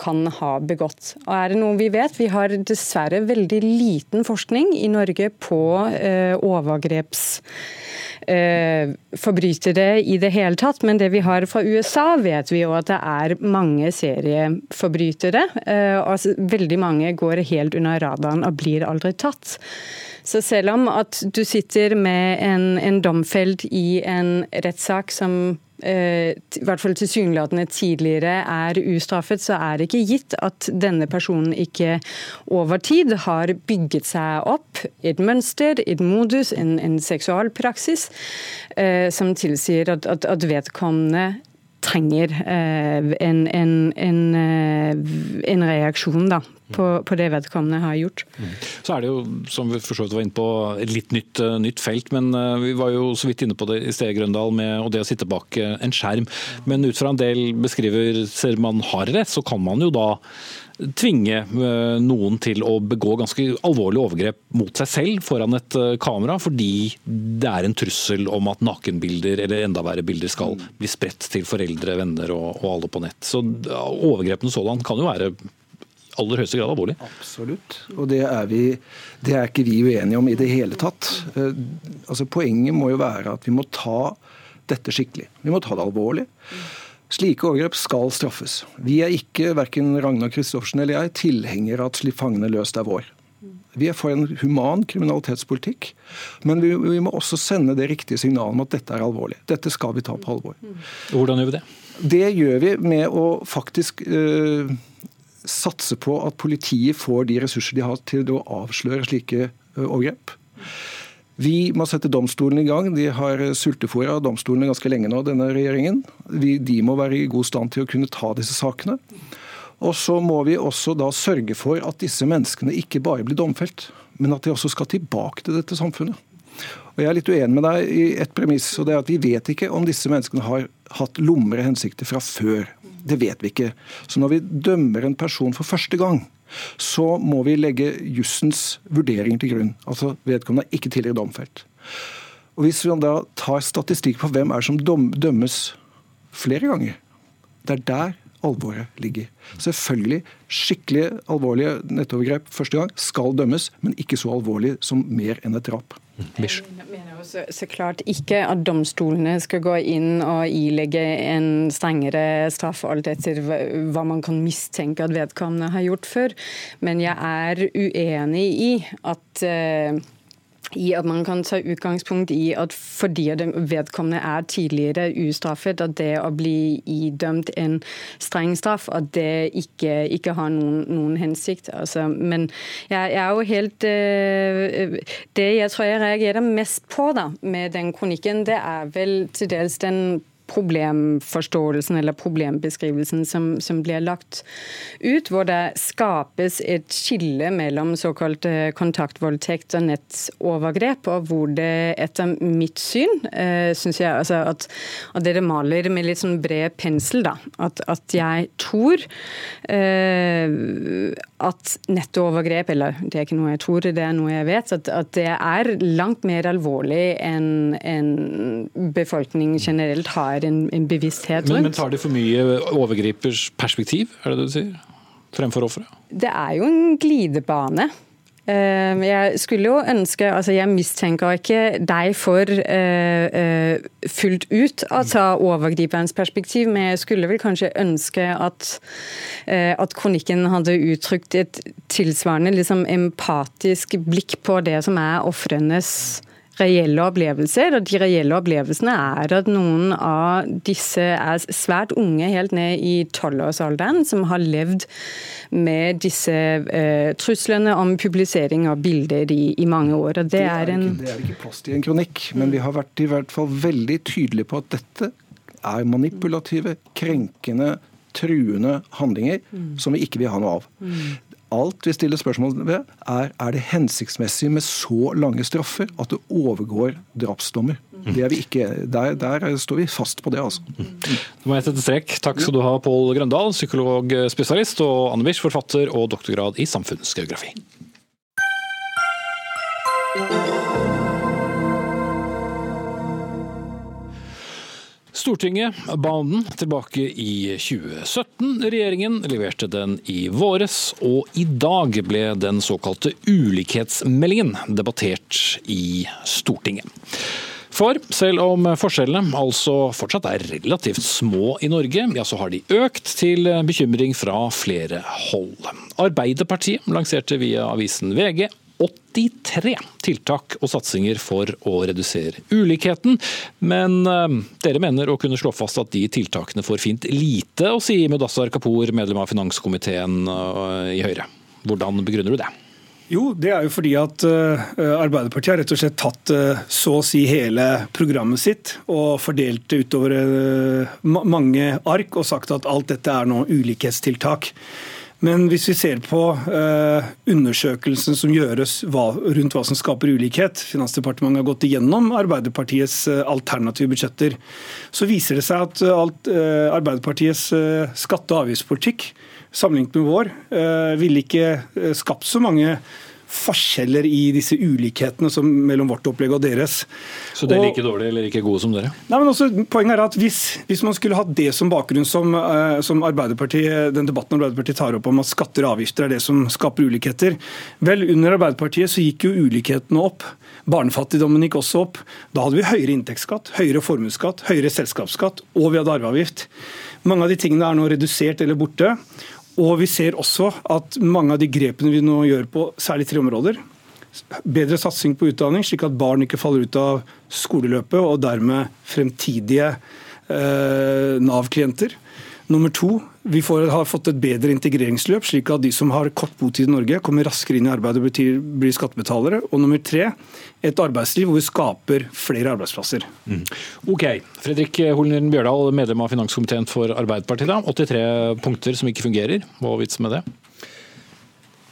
Speaker 10: kan ha begått. Og er det noe vi vet? Vi har dessverre veldig liten forskning i Norge på eh, overgrepsforbrytere eh, i det hele tatt. Men det vi har fra USA, vet vi jo at det er mange serieforbrytere. Eh, og veldig mange går helt under radaren og blir aldri tatt. Så selv om at du sitter med en, en domfelt i en rettssak som i hvert fall tilsynelatende tidligere er ustraffet, så er det ikke gitt at denne personen ikke over tid har bygget seg opp et mønster, et modus, en, en seksualpraksis eh, som tilsier at, at, at vedkommende trenger eh, en, en, en, eh, en reaksjon da, på, på, det vedkommende har gjort. Mm.
Speaker 2: Så er det jo, som vi for så vidt var inne på, et litt nytt, uh, nytt, felt. Men vi var jo så vidt inne på det i sted, Grøndal, med og det å sitte bak en skjerm. Men ut fra en del beskriver ser man har rett, så kan man jo da tvinge noen til å begå ganske alvorlige overgrep mot seg selv foran et kamera, fordi det er en trussel om at nakenbilder eller enda verre bilder skal bli spredt til foreldre, venner og, og alle på nett. Så overgrepene sådan kan jo være aller høyeste grad alvorlig.
Speaker 9: Absolutt. Og det er, vi, det er ikke vi uenige om i det hele tatt. Eh, altså, poenget må jo være at vi må ta dette skikkelig. Vi må ta det alvorlig. Slike overgrep skal straffes. Vi er ikke, verken Ragnar Kristoffersen eller jeg, tilhengere av at slipp fangene løs er vår. Vi er for en human kriminalitetspolitikk, men vi, vi, må også sende det riktige signalet om at dette er alvorlig. Dette skal vi ta på alvor.
Speaker 2: Hvordan gjør vi det?
Speaker 9: Det gjør vi med å faktisk øh, satse på at politiet får de ressurser de har til å avsløre slike overgrep. Vi må sette domstolene i gang. De har sultefòra domstolene ganske lenge nå, denne regjeringen. de må være i god stand til å kunne ta disse sakene. Og så må vi også da sørge for at disse menneskene ikke bare blir domfelt, men at de også skal tilbake til dette samfunnet. Og Jeg er litt uenig med deg i et premiss, og det er at vi vet ikke om disse menneskene har hatt lommere hensikter fra før. Det vet vi ikke. Så når vi dømmer en person for første gang, så må vi legge jussens vurderinger til grunn. Altså vedkommende er ikke tidligere domfelt. Og Hvis vi da tar statistikk på hvem er som dømmes flere ganger, det er der alvoret ligger. Selvfølgelig, skikkelig alvorlige nettovergrep første gang skal dømmes, men ikke så alvorlig som mer enn et drap.
Speaker 10: Bish. Mener så klart ikke at domstolene skal gå inn og ilegge en strengere straff alt etter hva man kan mistenke at vedkommende har gjort før. Men jeg er uenig i at uh, i at man kan ta utgangspunkt i at fordi vedkommende er tidligere ustraffet, at det å bli idømt en streng straff, at det ikke, ikke har noen, noen hensikt. Altså, men jeg, jeg, er jo helt uh, Det jeg tror jeg reagerer mest på da, med den kronikken, det er vel til dels den problemforståelsen eller problembeskrivelsen som, som blir lagt ut, hvor det skapes et skille mellom såkalt kontaktvoldtekt og nettovergrep, og hvor det etter mitt syn eh, synes jeg altså at, at dere maler med litt sånn bred pensel. da, At, at jeg tror eh, at nettovergrep, eller det er ikke noe jeg tror, det er noe jeg vet, at, at det er langt mer alvorlig enn en befolkningen generelt har er en, en bevissthet rundt.
Speaker 2: men tar de for mye overgripers perspektiv, er det det du sier? Fremfor offeret?
Speaker 10: Det er jo en glidebane. Eh, Jeg skulle jo ønske altså Jeg mistenker ikke deg for uh, fullt ut å ta overgriperens perspektiv, men jeg skulle vel kanskje ønske at, uh, at kronikken hadde uttrykt et tilsvarende liksom, empatisk blikk på det som er ofrenes reelle opplevelser. Og de reelle opplevelsene er at noen av disse er svært unge, helt ned i tolvårsalderen, som har levd med disse eh, truslene om publisering av bilder i, i mange år. Og det,
Speaker 9: Det
Speaker 10: er en
Speaker 9: ikke, det er ikke plass til en kronikk, men vi har vært i hvert fall veldig tydelige på at dette er manipulative, krenkende, truende handlinger som vi ikke vil ha noe av. Alt vi stiller spørsmål ved, er er det hensiktsmessig med så lange straffer at det overgår drapsdommer. Er ikke, der, der står vi fast på det, altså.
Speaker 2: Nå må jeg sette strek. Takk skal du ha, Pål Grøndal, psykologspesialist, og Anne Wisch, forfatter og doktorgrad i samfunnsgeografi. Stortinget ba om den tilbake i 2017. Regjeringen leverte den i våres, og i dag ble den såkalte ulikhetsmeldingen debattert i Stortinget. For selv om forskjellene altså fortsatt er relativt små i Norge, ja så har de økt til bekymring fra flere hold. Arbeiderpartiet lanserte via avisen VG 83 tiltak og satsinger for å redusere ulikheten, men eh, dere mener å kunne slå fast at de tiltakene får fint lite å si, Mudassar Kapur, medlem av finanskomiteen eh, i Høyre. Hvordan begrunner du det?
Speaker 11: Jo, det er jo fordi at uh, Arbeiderpartiet har rett og slett tatt så å si hele programmet sitt og fordelt det utover mange ark og sagt at alt dette er nå ulikhetstiltak. Men hvis vi ser på undersøkelsen som gjøres rundt hva som skaper ulikhet, Finansdepartementet har gått igjennom Arbeiderpartiets alternative budsjetter, så viser det seg at alt, Arbeiderpartiets skatte- og avgiftspolitikk sammenlignet med vår, ville ikke skapt så mange forskjeller i disse ulikhetene som mellom vårt opplegg og deres.
Speaker 2: Så det er like dårlig eller like gode som dere?
Speaker 11: Nei, men også, poenget er at hvis, hvis man skulle hatt det som bakgrunn som, uh, som Arbeiderpartiet, den debatten Arbeiderpartiet tar opp om at skatter og avgifter er det som skaper ulikheter Vel, under Arbeiderpartiet så gikk jo ulikhetene opp. Barnefattigdommen gikk også opp. Da hadde vi høyere inntektsskatt, høyere formuesskatt, høyere selskapsskatt, og vi hadde arveavgift. Mange av de tingene er nå redusert eller borte. Og vi ser også at mange av de grepene vi nå gjør på særlig tre områder, bedre satsing på utdanning, slik at barn ikke faller ut av skoleløpet og dermed fremtidige eh, Nav-klienter. Nummer to, vi får, har fått et bedre integreringsløp, slik at de som har kort botid i Norge, kommer raskere inn i arbeidet og blir, blir skattebetalere. Og nummer tre, et arbeidsliv hvor vi skaper flere arbeidsplasser.
Speaker 2: Mm. Ok. Fredrik Holnen Bjørdal, medlem av finanskomiteen for Arbeiderpartiet. Da. 83 punkter som ikke fungerer. Hva er vitsen med det?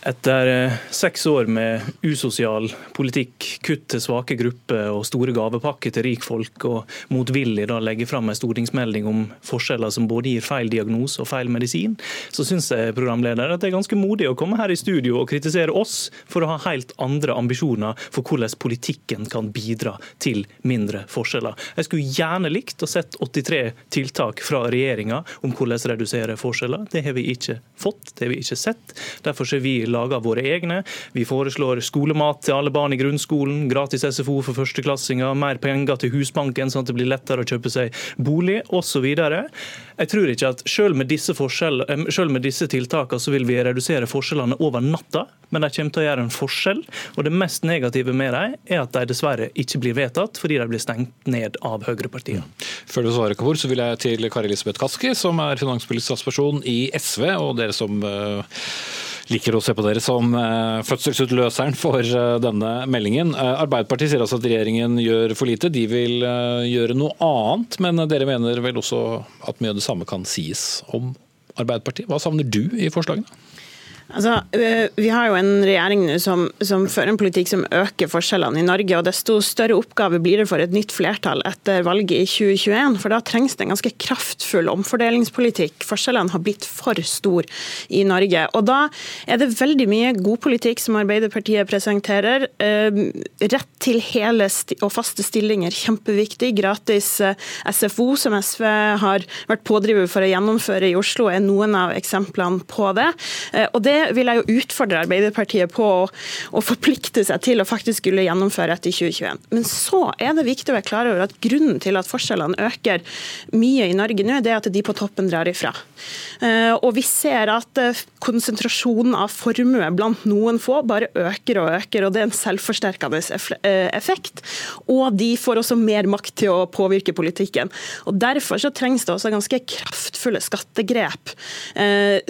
Speaker 12: Etter eh, seks år med usosial politikk, kutt til svake grupper og store gavepakker til rikfolk, og motvillig da legge fram en stortingsmelding om forskjeller som både gir feil diagnose og feil medisin, så syns jeg programleder at det er ganske modig å komme her i studio og kritisere oss for å ha helt andre ambisjoner for hvordan politikken kan bidra til mindre forskjeller. Jeg skulle gjerne likt å sett 83 tiltak fra regjeringa om hvordan redusere forskjeller. Det har vi ikke fått, det har vi ikke sett. Derfor ser vi lager våre egne. Vi foreslår skolemat til alle barn i grunnskolen, gratis SFO for førsteklassinger, mer penger til Husbanken sånn at det blir lettere å kjøpe seg bolig osv. Jeg tror ikke at selv med disse, selv med disse tiltakene så vil vi redusere forskjellene over natta, men de kommer til å gjøre en forskjell. Og det mest negative med dem er at de dessverre ikke blir vedtatt, fordi de blir stengt ned av høyrepartiene.
Speaker 2: Før du svarer, Kapur, så vil jeg til Kari Elisabeth Kaski, som er finanspolitisk talsperson i SV, og dere som uh, liker å se på dere som uh, fødselsutløseren for uh, denne meldingen. Arbeiderpartiet sier altså at regjeringen gjør for lite, de vil gjøre noe annet. Men dere mener vel også at mye av det samme kan sies om Arbeiderpartiet. Hva savner du i forslagene?
Speaker 13: Altså, eh, vi har jo en regjering nå som, som, fører en politikk som øker forskjellene i Norge. og Desto større oppgave blir det for et nytt flertall etter valget i 2021. For da trengs det en ganske kraftfull omfordelingspolitikk. Forskjellene har blitt for store i Norge. Og da er det veldig mye god politikk som Arbeiderpartiet presenterer. Eh, rett til hele og faste stillinger, kjempeviktig. Gratis eh, SFO, som SV har vært pådriver for å gjennomføre i Oslo, er noen av eksemplene på det. Og det vil jeg jo utfordre Arbeiderpartiet på å, å, forplikte seg til å faktisk skulle gjennomføre etter 2021. Men så er det viktig å være klar over at grunnen til at forskjellene øker mye i Norge nå, det er at de på toppen drar ifra. Eh, og vi ser at eh, konsentrasjonen av formue blant noen få bare øker og øker, og det er en selvforsterkende eh, effekt. Og de får også mer makt til å påvirke politikken. Og Derfor så trengs det også ganske kraftfulle skattegrep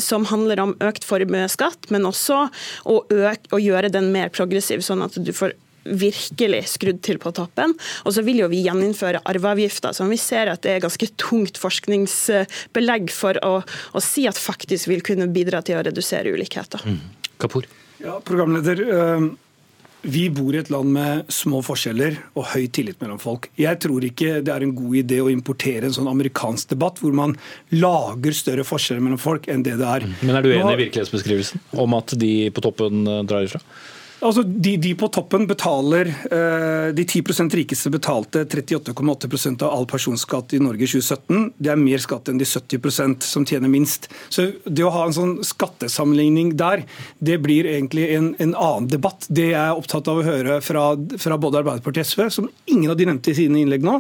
Speaker 13: som handler om økt formuesskatt skatt, men også å, øke, å gjøre den mer progressiv, sånn at du får virkelig skrudd til på toppen. Og så vil jo vi gjeninnføre arveavgifta, som vi ser at det er ganske tungt forskningsbelegg for å, å si at faktisk vil kunne bidra til å redusere ulikheter. Mm.
Speaker 2: Kapur.
Speaker 11: Ja, programleder. Øh vi bor i et land med små forskjeller og høy tillit mellom folk. Jeg tror ikke det er en god idé å importere en sånn amerikansk debatt hvor man lager større forskjeller mellom folk enn det det er.
Speaker 2: Men er du enig i virkelighetsbeskrivelsen om at de på toppen eh, drar ifra?
Speaker 11: Altså, de, de, på toppen betaler eh, De 10 rikeste betalte 38,8% av all personskatt i Norge i 2017. Det er mer skatt enn de 70% som tjener minst. Så Det å ha en sånn skattesammenligning der, det blir egentlig en, en annen debatt. Det jeg er opptatt av å høre fra, fra både Arbeiderpartiet og SV, som ingen av de nevnte i sine innlegg nå.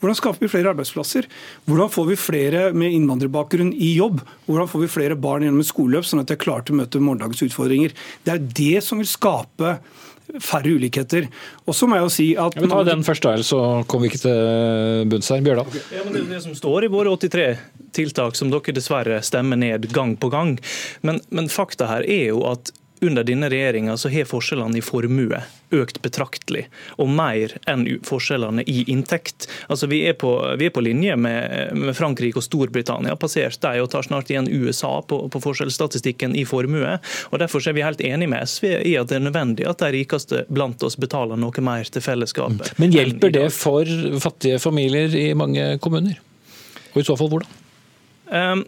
Speaker 11: Hvordan skaper vi flere arbeidsplasser? Hvordan får vi flere med innvandrerbakgrunn i jobb? Hvordan får vi flere barn gjennom et skoleløp, sånn at de er klare til å møte morgendagens utfordringer? Det er det som vil skape skape færre ulikheter. Og så må jeg jo si at...
Speaker 2: Ja, men ta den først, der, så kommer vi ikke til bunns her. Bjørdal? Okay.
Speaker 12: Ja, men det er det som står i våre 83 tiltak, som dere dessverre stemmer ned gang på gang. Men, men fakta her er jo at under denne regjeringa har forskjellene i formue økt betraktelig, og mer enn forskjellene i inntekt. Altså, vi, er på, vi er på linje med, med, Frankrike og Storbritannia, passert de og tar snart igjen USA på, på forskjellsstatistikken i formue. og Derfor er vi helt enig med SV i at det er nødvendig at de rikeste blant oss betaler noe mer til fellesskapet.
Speaker 2: Men hjelper det for fattige familier i mange kommuner? Og i så fall hvordan?
Speaker 12: Um,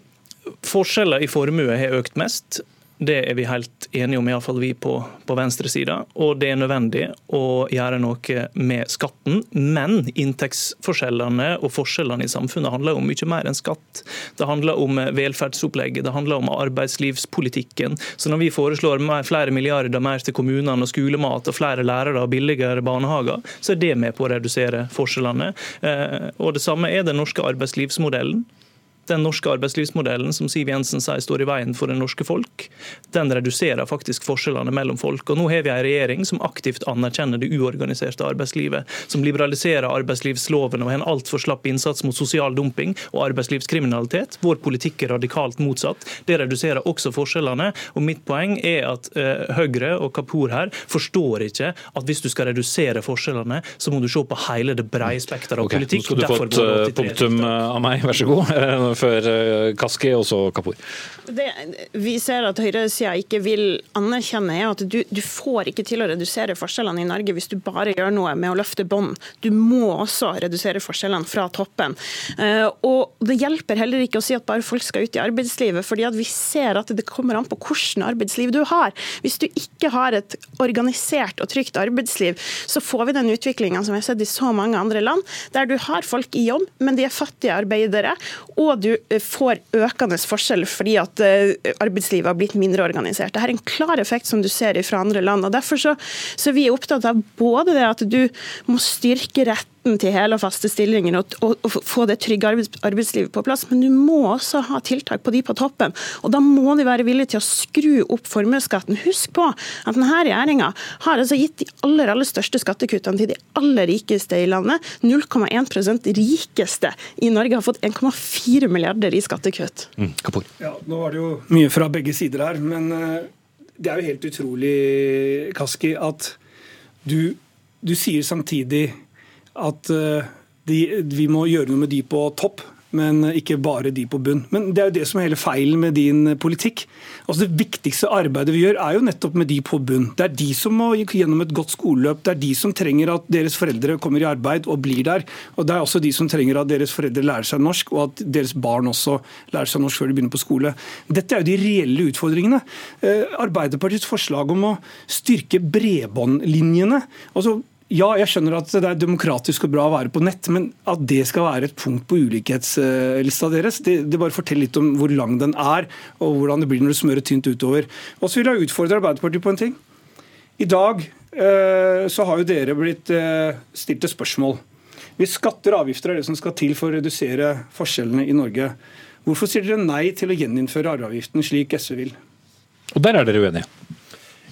Speaker 12: Forskjeller i formue har økt mest. Det er vi helt enige om, iallfall vi på, på venstresida. Og det er nødvendig å gjøre noe med skatten. Men inntektsforskjellene og forskjellene i samfunnet handler om mye mer enn skatt. Det handler om velferdsopplegget, det handler om arbeidslivspolitikken. Så når vi foreslår flere milliarder mer til kommunene og skolemat og flere lærere og billigere barnehager, så er det med på å redusere forskjellene. Eh, og det samme er den norske arbeidslivsmodellen den norske arbeidslivsmodellen som Siv Jensen sier står i veien for det norske folk, den reduserer faktisk forskjellene mellom folk. Og Nå har vi en regjering som aktivt anerkjenner det uorganiserte arbeidslivet, som liberaliserer arbeidslivsloven og har en altfor slapp innsats mot sosial dumping og arbeidslivskriminalitet. Vår politikk er radikalt motsatt. Det reduserer også forskjellene. Og Mitt poeng er at uh, Høyre og Kapur her forstår ikke at hvis du skal redusere forskjellene, så må du se på hele det brede spekteret av okay, politikk.
Speaker 2: Nå skal du få et uh, punktum av meg, vær så god *laughs* før eh, Kaski, og så Kapur.
Speaker 13: Det vi ser at høyresida ikke vil anerkjenne, er at du, du, får ikke til å redusere forskjellene i Norge hvis du bare gjør noe med å løfte bånd. Du må også redusere forskjellene fra toppen. Eh, og Det hjelper heller ikke å si at bare folk skal ut i arbeidslivet, fordi at vi ser at det kommer an på hvilket arbeidsliv du har. Hvis du ikke har et organisert og trygt arbeidsliv, så får vi den utviklinga som vi har sett i så mange andre land, der du har folk i jobb, men de er fattige arbeidere, og du eh, får økende forskjell fordi at eh, arbeidslivet har blitt mindre organisert. Dette er en klar effekt som du ser fra andre land. og Derfor så, så vi er opptatt av både det at du må styrke rett retten til hele og faste stillinger og, og, og, få det trygge arbeidslivet på plass. Men du må også ha tiltak på de på toppen. Og da må de være villige til å skru opp formuesskatten. Husk på at denne regjeringa har altså gitt de aller, aller største skattekuttene til de aller rikeste i landet. 0,1% rikeste i Norge har fått 1,4 milliarder i skattekutt.
Speaker 2: Mm,
Speaker 11: ja, nå var det jo mye fra begge sider her, men eh, det er jo helt utrolig, Kaski, at du, du sier samtidig at eh, de, vi må gjøre noe med de på topp. men ikke bare de på bunn. Men det er jo det som er hele feilen med din politikk. Altså Det viktigste arbeidet vi gjør, er jo nettopp med de på bunn. Det er de som må gjennom et godt skoleløp. Det er de som trenger at deres foreldre kommer i arbeid og blir der. Og det er også de som trenger at deres foreldre lærer seg norsk, og at deres barn også lærer seg norsk før de begynner på skole. Dette er jo de reelle utfordringene. Eh, Arbeiderpartiets forslag om å styrke bredbåndlinjene altså ja, jeg skjønner at det er demokratisk og bra å være på nett, men at det skal være et punkt på ulikhetslista deres, det, det bare forteller litt om hvor lang den er, og hvordan det blir når du smører tynt utover. Og så vil jeg utfordre Arbeiderpartiet på en ting. I dag eh, så har jo dere blitt eh, stilt et spørsmål. Hvis skatter og avgifter er det som skal til for å redusere forskjellene i Norge, hvorfor sier dere nei til å gjeninnføre arveavgiften slik SV vil?
Speaker 2: Og der er dere uenige?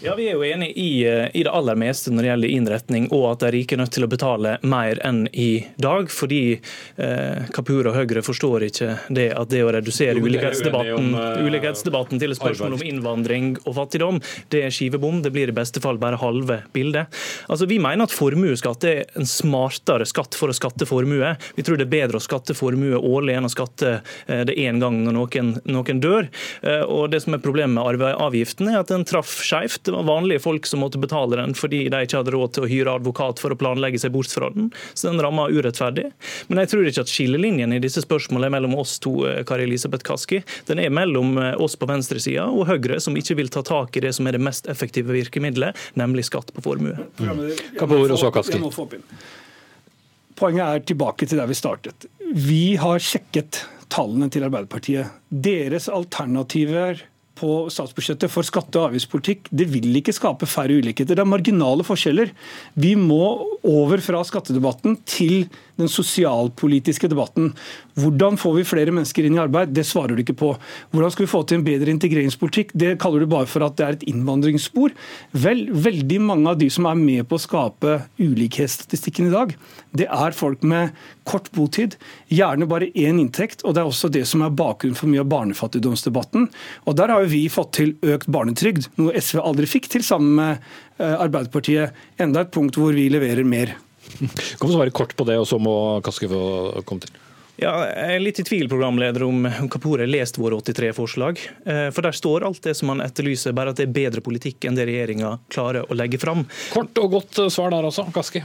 Speaker 12: Ja, Vi er jo enig i, eh, i, det aller meste når det gjelder innretning, og at de rike er nødt til å betale mer enn i dag. Fordi eh, Kapur og Høyre forstår ikke det at det å redusere ulikhetsdebatten, uh, ulikhetsdebatten til et spørsmål om innvandring og fattigdom, det er skivebom. Det blir i beste fall bare halve bildet. Altså, Vi mener at formuesskatt er en smartere skatt for å skatte formue. Vi tror det er bedre å skatte formue årlig enn å skatte eh, det én gang når noen, noen dør. Eh, og det som er Problemet med arveavgiften er at den traff skeivt. Det var vanlige folk som måtte betale den fordi de ikke hadde råd til å hyre advokat for å planlegge seg bort fra den. Så den ramma urettferdig. Men jeg tror ikke at skillelinjen i disse spørsmålene er mellom oss to, eh, Kari Elisabeth Kaski. Den er mellom eh, oss på venstresida og Høyre, som ikke vil ta tak i det som er det mest effektive virkemidlet, nemlig skatt på formue.
Speaker 2: Kaski.
Speaker 11: Poenget er tilbake til der vi startet. Vi har sjekket tallene til Arbeiderpartiet. Deres alternativer på statsbudsjettet for skatte- og avgiftspolitikk, det vil ikke skape færre ulikheter. Det er marginale forskjeller. Vi må over fra skattedebatten til den sosialpolitiske debatten. Hvordan får vi flere mennesker inn i arbeid? Det svarer du ikke på. Hvordan skal vi få til en bedre integreringspolitikk? Det kaller du bare for at det er et innvandringsspor. Vel, veldig mange av de som er med på å skape ulikhetsstatistikken i dag, det er folk med kort botid, gjerne bare én inntekt. og Det er også det som er bakgrunnen for mye av barnefattigdomsdebatten. Og Der har jo vi fått til økt barnetrygd, noe SV aldri fikk til sammen med eh, Arbeiderpartiet. Enda et punkt hvor vi leverer mer.
Speaker 2: Kan du svare kort på det, og så må Kaski få komme til.
Speaker 12: Ja, jeg er litt i tvil programleder, om, Kapur har lest våre 83 forslag. Eh, for Der står alt det som han etterlyser, bare at det er bedre politikk enn det regjeringa klarer å legge fram.
Speaker 2: Kort og godt eh, svar der også, Kaski.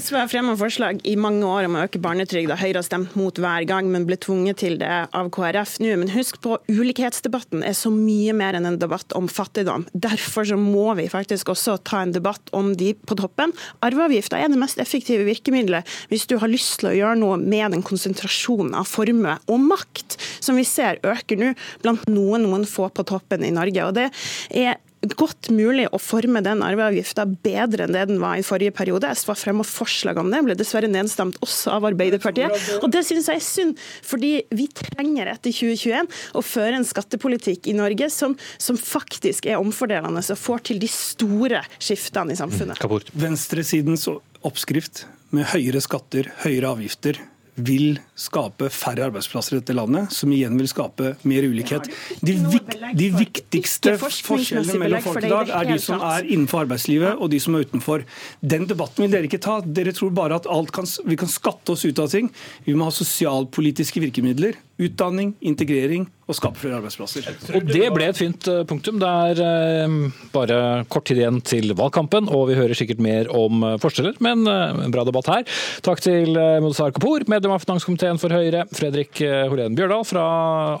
Speaker 13: SV har fremmet forslag i mange år om å øke barnetrygda. Høyre har stemt mot hver gang, men ble tvunget til det av KrF nå. Men husk på, ulikhetsdebatten er så mye mer enn en debatt om fattigdom. Derfor så må vi faktisk også ta en debatt om de på toppen. Arveavgifta er det mest effektive virkemidlet hvis du har lyst til å gjøre noe med den konsentrasjonen konsentrasjon av formue og makt, som vi ser øker nå blant noen, noen få på toppen i Norge. Og det er godt mulig å forme den arveavgifta bedre enn det den var i forrige periode. SV har og forslag om det, ble dessverre nedstemt også av Arbeiderpartiet. Og det synes jeg er synd, fordi vi trenger etter 2021 å føre en skattepolitikk i Norge som, som faktisk er omfordelende og får til de store skiftene i samfunnet.
Speaker 11: Mm, Venstresidens oppskrift med høyere skatter, høyere avgifter, vil skape færre arbeidsplasser i dette landet, som igjen vil skape mer ulikhet. De, vik, de viktigste forskjellene mellom folk i dag er de som er innenfor arbeidslivet og de som er utenfor. Den debatten vil dere ikke ta. Dere tror bare at kan, vi kan skatte oss ut av ting. Vi må ha sosialpolitiske virkemidler. Utdanning, integrering og skape flere arbeidsplasser.
Speaker 2: Og Det ble et fint eh, punktum. Det er eh, bare kort tid igjen til valgkampen, og vi hører sikkert mer om eh, forskjeller, men en bra debatt her. Takk til Mozar Kapur, medlem av finanskomiteen for Høyre, Fredrik Holén Bjørdal fra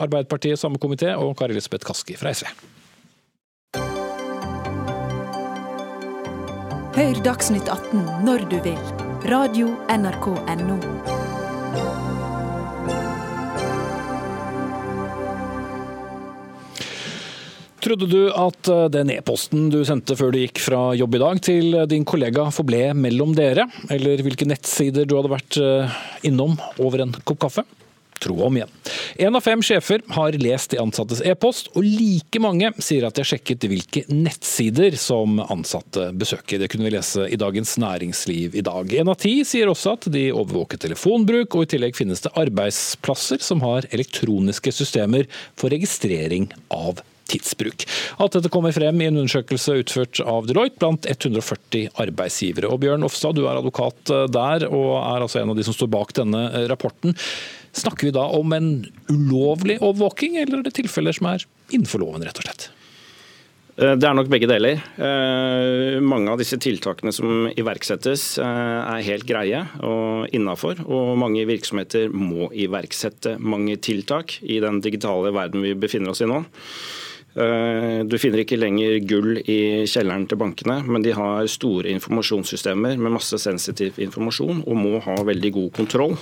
Speaker 2: Arbeiderpartiet, samme komité, og Kari Elisabeth Kaski fra SV.
Speaker 1: Hør Dagsnytt 18 når du vil. Radio NRK Radio.nrk.no.
Speaker 2: Trodde du at eh, den e-posten du sendte før du gikk fra jobb i dag til eh, din kollega forble mellom dere, eller hvilke nettsider du hadde vært eh, innom over en kopp kaffe? Tro om igjen. Én av fem sjefer har lest de ansattes e-post, og like mange sier at de har sjekket hvilke nettsider som ansatte besøker. Det kunne vi lese i Dagens Næringsliv i dag. En av ti sier også at de overvåker telefonbruk, og i tillegg finnes det arbeidsplasser som har elektroniske systemer for registrering av tidsbruk. Alt dette kommer frem i en undersøkelse utført av Deloitte blant 140 arbeidsgivere. Og Bjørn Ofstad, du er advokat der og er altså en av de som står bak denne rapporten. Snakker vi da om en ulovlig overvåking, eller er det tilfeller som er innenfor loven, rett og slett?
Speaker 14: Eh, det er nok begge deler. Eh, mange av disse tiltakene som iverksettes eh, er helt greie og innafor. Og mange virksomheter må iverksette mange tiltak i den digitale verden vi befinner oss i nå. Du finner ikke lenger gull i kjelleren til bankene, men de har store informasjonssystemer med masse sensitiv informasjon og må ha veldig god kontroll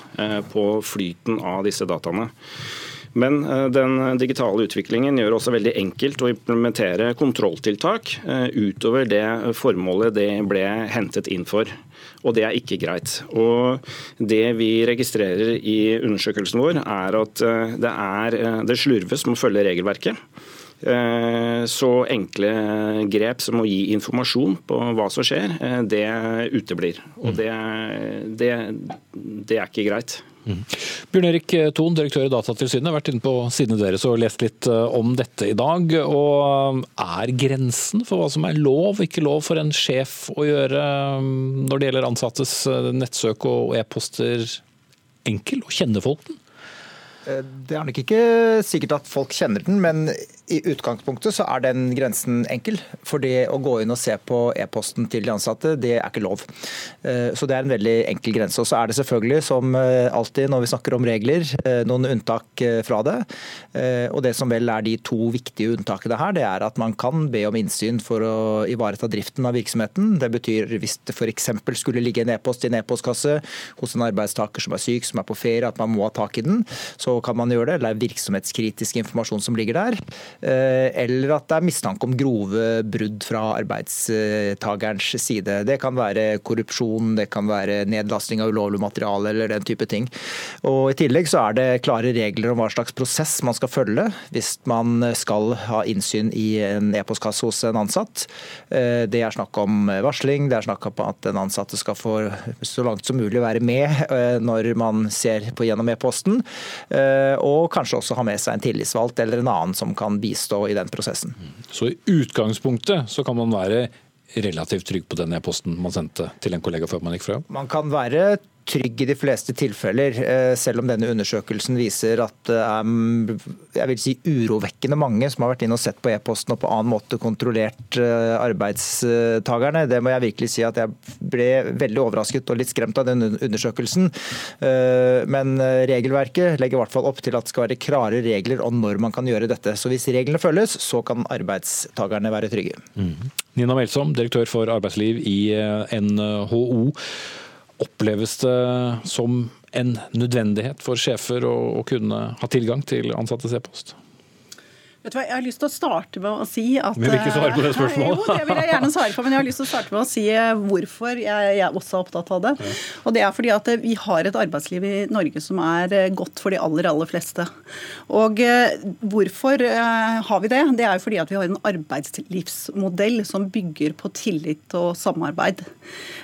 Speaker 14: på flyten av disse dataene. Men eh, den digitale utviklingen gjør det også veldig enkelt å implementere kontrolltiltak eh, utover det formålet det ble hentet inn for. Og det er ikke greit. Og Det vi registrerer i undersøkelsen vår, er at eh, det, er, det slurves med å følge regelverket. Så enkle grep som å gi informasjon på hva som skjer, det uteblir. Og det, det, det er ikke greit.
Speaker 2: Mm. Bjørn Erik Thon, direktør i Datatilsynet, har vært inne på sidene deres og lest litt eh, om dette i dag. Og eh, Er grensen for hva som er lov og ikke lov for en sjef å gjøre eh, når det gjelder ansattes nettsøk og e-poster, enkel? Å kjenne folk den?
Speaker 15: Det er nok ikke sikkert at folk kjenner den, men i utgangspunktet så er den grensen enkel. For det å gå inn og se på e-posten til de ansatte, det er ikke lov. Eh, så det er en veldig enkel grense. Og så er det selvfølgelig, som eh, alltid når vi snakker om regler, eh, noen unntak fra det. Og det som vel er de to viktige unntakene her, det er at man kan be om innsyn for å ivareta driften av virksomheten. Det betyr hvis det f.eks. skulle ligge en e-post i en e-postkasse hos en arbeidstaker som er syk, som er på ferie, at man må ha tak i den, så kan man gjøre det. Eller det er virksomhetskritisk informasjon som ligger der. Eh, eller at det er mistanke om grove brudd fra arbeidstakerens side. Det kan være korrupsjon, det kan være nedlasting av ulovlig materiale eller den type ting. Og I tillegg så er det klare regler om hva slags prosess man skal følge hvis man skal ha innsyn i en e-postkasse hos en ansatt. Eh, det er snakk om varsling, det er snakk om at den ansatte skal få så langt som mulig være med eh, når man ser på gjennom e-posten, og kanskje også ha med seg en tillitsvalgt eller en annen som kan bistå i den prosessen.
Speaker 2: Så i utgangspunktet så kan man være relativt trygg på den e-posten man sendte til en kollega før man gikk fra?
Speaker 15: Man kan være trygg i de fleste tilfeller, eh, selv om denne undersøkelsen viser at det er jeg vil si, urovekkende mange som har vært inn og sett på e-posten og på annen måte kontrollert eh, arbeidstakerne. Det må jeg virkelig si at jeg ble veldig overrasket og litt skremt av den undersøkelsen. Eh, men regelverket legger i hvert fall opp til at det skal være klare regler om når man kan gjøre dette. Så hvis reglene følges, så kan arbeidstakerne være trygge.
Speaker 2: Mm. Nina Melsom, direktør for arbeidsliv i NHO. Oppleves det som en nødvendighet for sjefer å, å kunne ha tilgang til ansattes e-post?
Speaker 16: Vet du hva, Jeg har lyst til å starte med å si at
Speaker 2: Vi vil ikke svare på det spørsmålet.
Speaker 16: Jo, det vil jeg gjerne svare på, men jeg har lyst til å starte med å si eh, hvorfor jeg, jeg også er opptatt av det. Ja. Og det er fordi at eh, vi har et arbeidsliv i Norge som er eh, godt for de aller, aller fleste. Og hvorfor har vi det? Det er jo fordi at vi har en arbeidslivsmodell som bygger på tillit og samarbeid.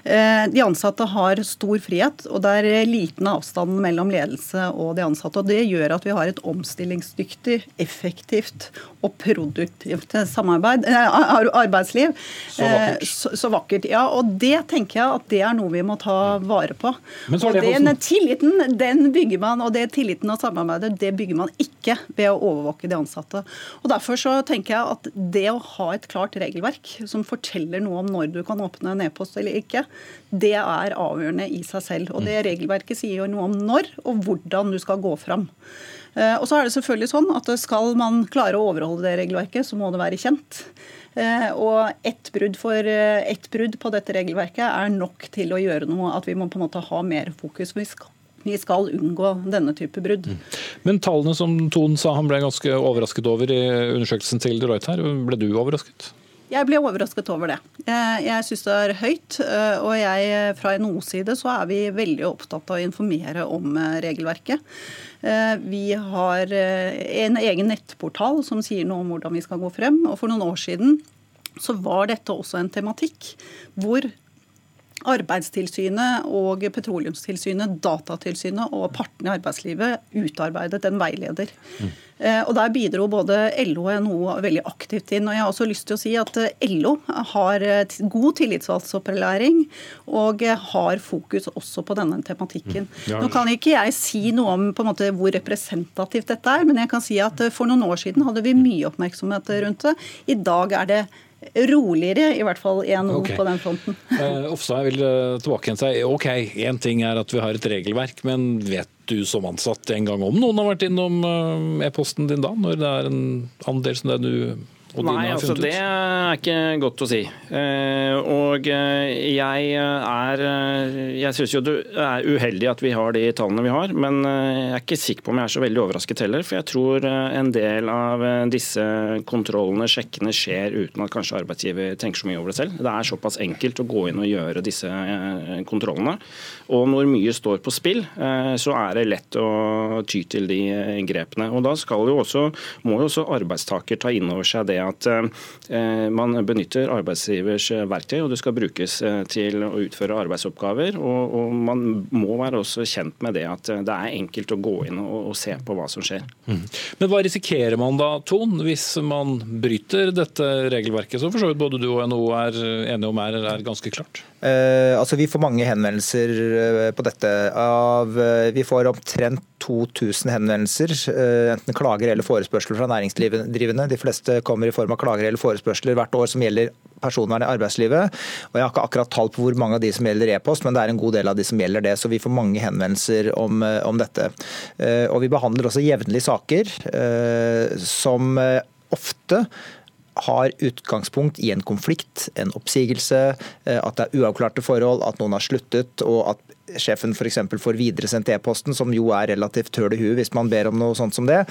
Speaker 16: De ansatte har stor frihet, og det er liten avstand mellom ledelse og de ansatte. og Det gjør at vi har et omstillingsdyktig, effektivt og produktivt arbeidsliv. Så vakkert. Eh, så, så vakkert. Ja, og det tenker jeg at det er noe vi må ta vare på. Men så det og den tilliten den bygger man, og det tilliten og samarbeidet det bygger man ikke ved å overvåke de ansatte. Og Derfor så tenker jeg at det å ha et klart regelverk som forteller noe om når du kan åpne en e-post eller ikke, det er avgjørende i seg selv. Og det regelverket sier jo noe om når og hvordan du skal gå fram. Eh, og så er det selvfølgelig sånn at Skal man klare å overholde det regelverket, så må det være kjent. Eh, og ett brudd, for, eh, ett brudd på dette regelverket er nok til å gjøre noe. At vi må på en måte ha mer fokus. Vi skal, vi skal unngå denne type brudd. Mm.
Speaker 2: Men tallene som Ton sa han ble ganske overrasket over i undersøkelsen til Deloitte her, ble du overrasket?
Speaker 16: Jeg ble overrasket over det. Jeg syns det er høyt. Og jeg, fra NHOs side så er vi veldig opptatt av å informere om regelverket. Eh, vi har eh, en egen nettportal som sier noe om hvordan vi skal gå frem. Og for noen år siden så var dette også en tematikk hvor Arbeidstilsynet og Petroleumstilsynet, Datatilsynet og partene i arbeidslivet utarbeidet en veileder. Mm. Og Der bidro både LO og NHO veldig aktivt inn. og Jeg har også lyst til å si at LO har god tillitsvalgtsopplæring og har fokus også på denne tematikken. Mm. Ja. Nå kan ikke jeg si noe om måte hvor representativt dette er, men jeg kan si at for noen år siden hadde vi mye oppmerksomhet rundt det. I dag er det roligere, i hvert fall i NHO okay. på den fronten. *laughs*
Speaker 2: Uh, Ofstad vil uh, tilbake igjen seg. Ok, én ting er at vi har et regelverk, men vet du som ansatt en gang om noen har vært innom uh, e-posten din da, når det er en andel som det du
Speaker 14: Nei, altså det er ikke godt å si. Eh, og eh, jeg er Jeg syns jo det er uheldig at vi har de tallene vi har, men eh, jeg er ikke sikker på om jeg er så veldig overrasket heller. For jeg tror en del av disse kontrollene, sjekkene, skjer uten at kanskje arbeidsgiver tenker så mye over det selv. Det er såpass enkelt å gå inn og gjøre disse kontrollene. Og når mye står på spill, så er det lett å ty til de grepene. Og da skal jo også, må jo også arbeidstaker ta inn over seg det at eh, man benytter arbeidsgivers eh, verktøy, og det skal brukes eh, til å utføre arbeidsoppgaver. Og, og man må være også kjent med det at det er enkelt å gå inn og, og se på hva som skjer. Mm.
Speaker 2: Men hva risikerer man da, Ton, hvis man bryter dette regelverket, som for så vidt både du og NHO er enige om er, er ganske klart?
Speaker 15: Eh, altså Vi får mange henvendelser på dette. Av, vi får omtrent 2000 henvendelser, enten klager eller forespørsler fra næringsdrivende. De fleste kommer i form av klager eller forespørsler hvert år som gjelder personvern i arbeidslivet. Og Jeg har ikke akkurat tall på hvor mange av de som gjelder e-post, men det er en god del av de som gjelder det. Så vi får mange henvendelser om, eh, om dette. Eh, og Vi behandler også jevnlig saker eh, som ofte har utgangspunkt i en konflikt, en oppsigelse, at det er uavklarte forhold, at noen har sluttet og at sjefen f.eks. får videresendt e-posten, som jo er relativt tøl i huet hvis man ber om noe sånt som det.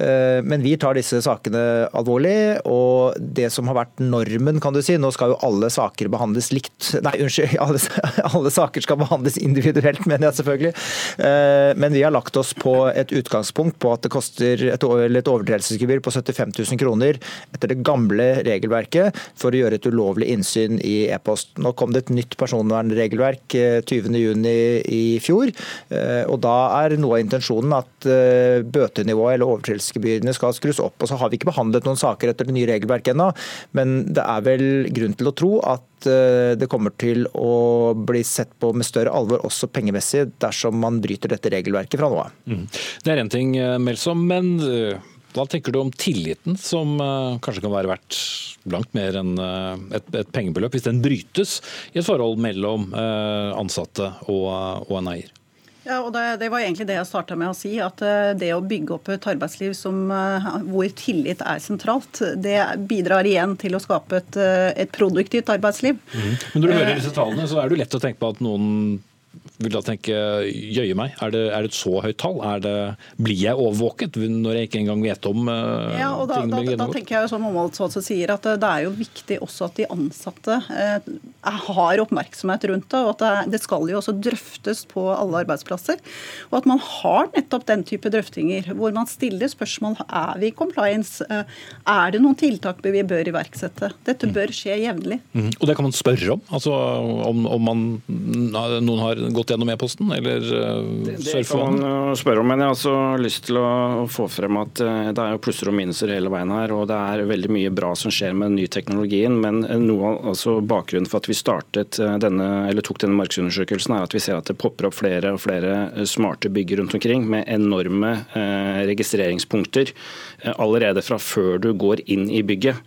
Speaker 15: Eh, men vi tar disse sakene alvorlig, og det som har vært normen, kan du si Nå skal jo alle saker behandles likt. Nei, unnskyld, *laughs* alle, alle saker skal behandles individuelt, mener jeg selvfølgelig. Eh, men vi har lagt oss på et utgangspunkt på at det koster et, et overtredelsesgebyr på 75 000 kroner etter det gamle regelverket for å gjøre et ulovlig innsyn i e-post. Nå kom det et nytt personvernregelverk 20.6 eh, i fjor. Eh, og Da er noe av intensjonen at eh, bøtenivået eller overtredelsesgebyrene skal skrus opp. Og så har vi ikke behandlet noen saker etter det nye regelverket ennå, men det er vel grunn til å tro at eh, det kommer til å bli sett på med større alvor også pengemessig dersom man bryter dette regelverket fra nå av. Mm.
Speaker 2: Det er én ting, Melsom, men hva tenker du om tilliten, som kanskje kan være verdt langt mer enn et, et, pengebeløp, hvis den brytes i et forhold mellom ansatte og, og en eier?
Speaker 16: Ja, og det, det, var egentlig det jeg starta med å si. At det å bygge opp et arbeidsliv som, hvor tillit er sentralt, det bidrar igjen til å skape et, et produktivt arbeidsliv.
Speaker 2: Mm. Men Når du hører disse tallene, så er det lett å tenke på at noen vil da tenke jøye meg, er det, er det, et så høyt tall? Det, blir jeg overvåket når jeg ikke engang vet om uh,
Speaker 16: ja, og da, blir Da, da tenker jeg jo som Omvalgsvalget sier at det er jo viktig også at de ansatte uh, har oppmerksomhet rundt det. og at det, det, skal jo også drøftes på alle arbeidsplasser. Og at man har nettopp den type drøftinger hvor man stiller spørsmål er vi i compliance. Uh, er det noen tiltak vi bør iverksette? Dette mm. bør skje jevnlig.
Speaker 2: Mm. Og det kan man spørre om? Altså om, om man, noen har gått gjennom e-posten, eller uh,
Speaker 14: det, det kan man spørre om, men jeg har også lyst til å få frem at uh, det er jo plusser og minuser hele veien her. og Det er veldig mye bra som skjer med den nye teknologien. Men noe av altså, bakgrunnen for at vi startet denne, eller tok denne markedsundersøkelsen, er at vi ser at det popper opp flere og flere smarte bygg rundt omkring med enorme registreringspunkter allerede fra før du går inn i bygget.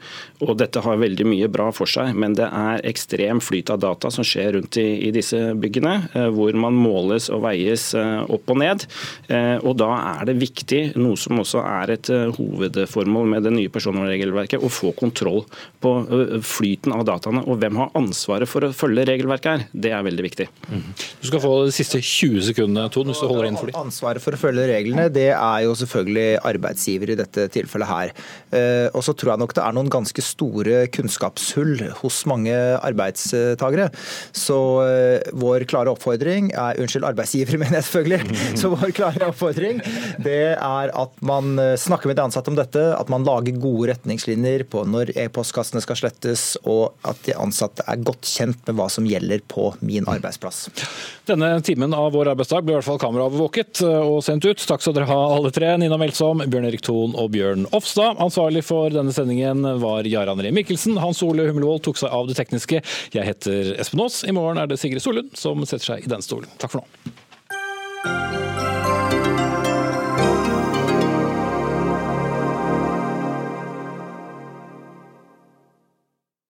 Speaker 14: Og Dette har veldig mye bra for seg, men det er ekstrem flyt av data som skjer rundt i, i disse byggene. Eh, hvor man måles og veies eh, opp og ned. Eh, og Da er det viktig, noe som også er et hovedformål med det nye personvernregelverket, å få kontroll på flyten av dataene. Og hvem har ansvaret for å følge regelverket her. Det er veldig viktig.
Speaker 2: Mm. Du skal få de siste 20 sekundene, Ton, hvis du holder inn for dem.
Speaker 15: Ansvaret for å følge reglene, det er jo selvfølgelig arbeidsgiver i dette tilfellet her. Og så tror jeg nok det er noen ganske store kunnskapshull hos mange arbeidstagere. Så vår klare oppfordring er Unnskyld, arbeidsgivere, *laughs* mener jeg selvfølgelig. Så vår klare oppfordring det er at man snakker med de ansatte om dette, at man lager gode retningslinjer på når e-postkassene skal slettes, og at de ansatte er godt kjent med hva som gjelder på min arbeidsplass.
Speaker 2: Denne timen av vår arbeidsdag ble i hvert fall kameraovervåket og sendt ut. Takk skal dere ha alle tre. Nina Melsom, Bjørn Erik Thon og Bjørn Ofstad. Ansvarlig for denne sendingen var Jarand Ree Mikkelsen. Hans Ole Hummelvold tok seg av det tekniske. Jeg heter Espen Aas. I morgen er det Sigrid Solund som setter seg i den talerstolen. Takk for nå.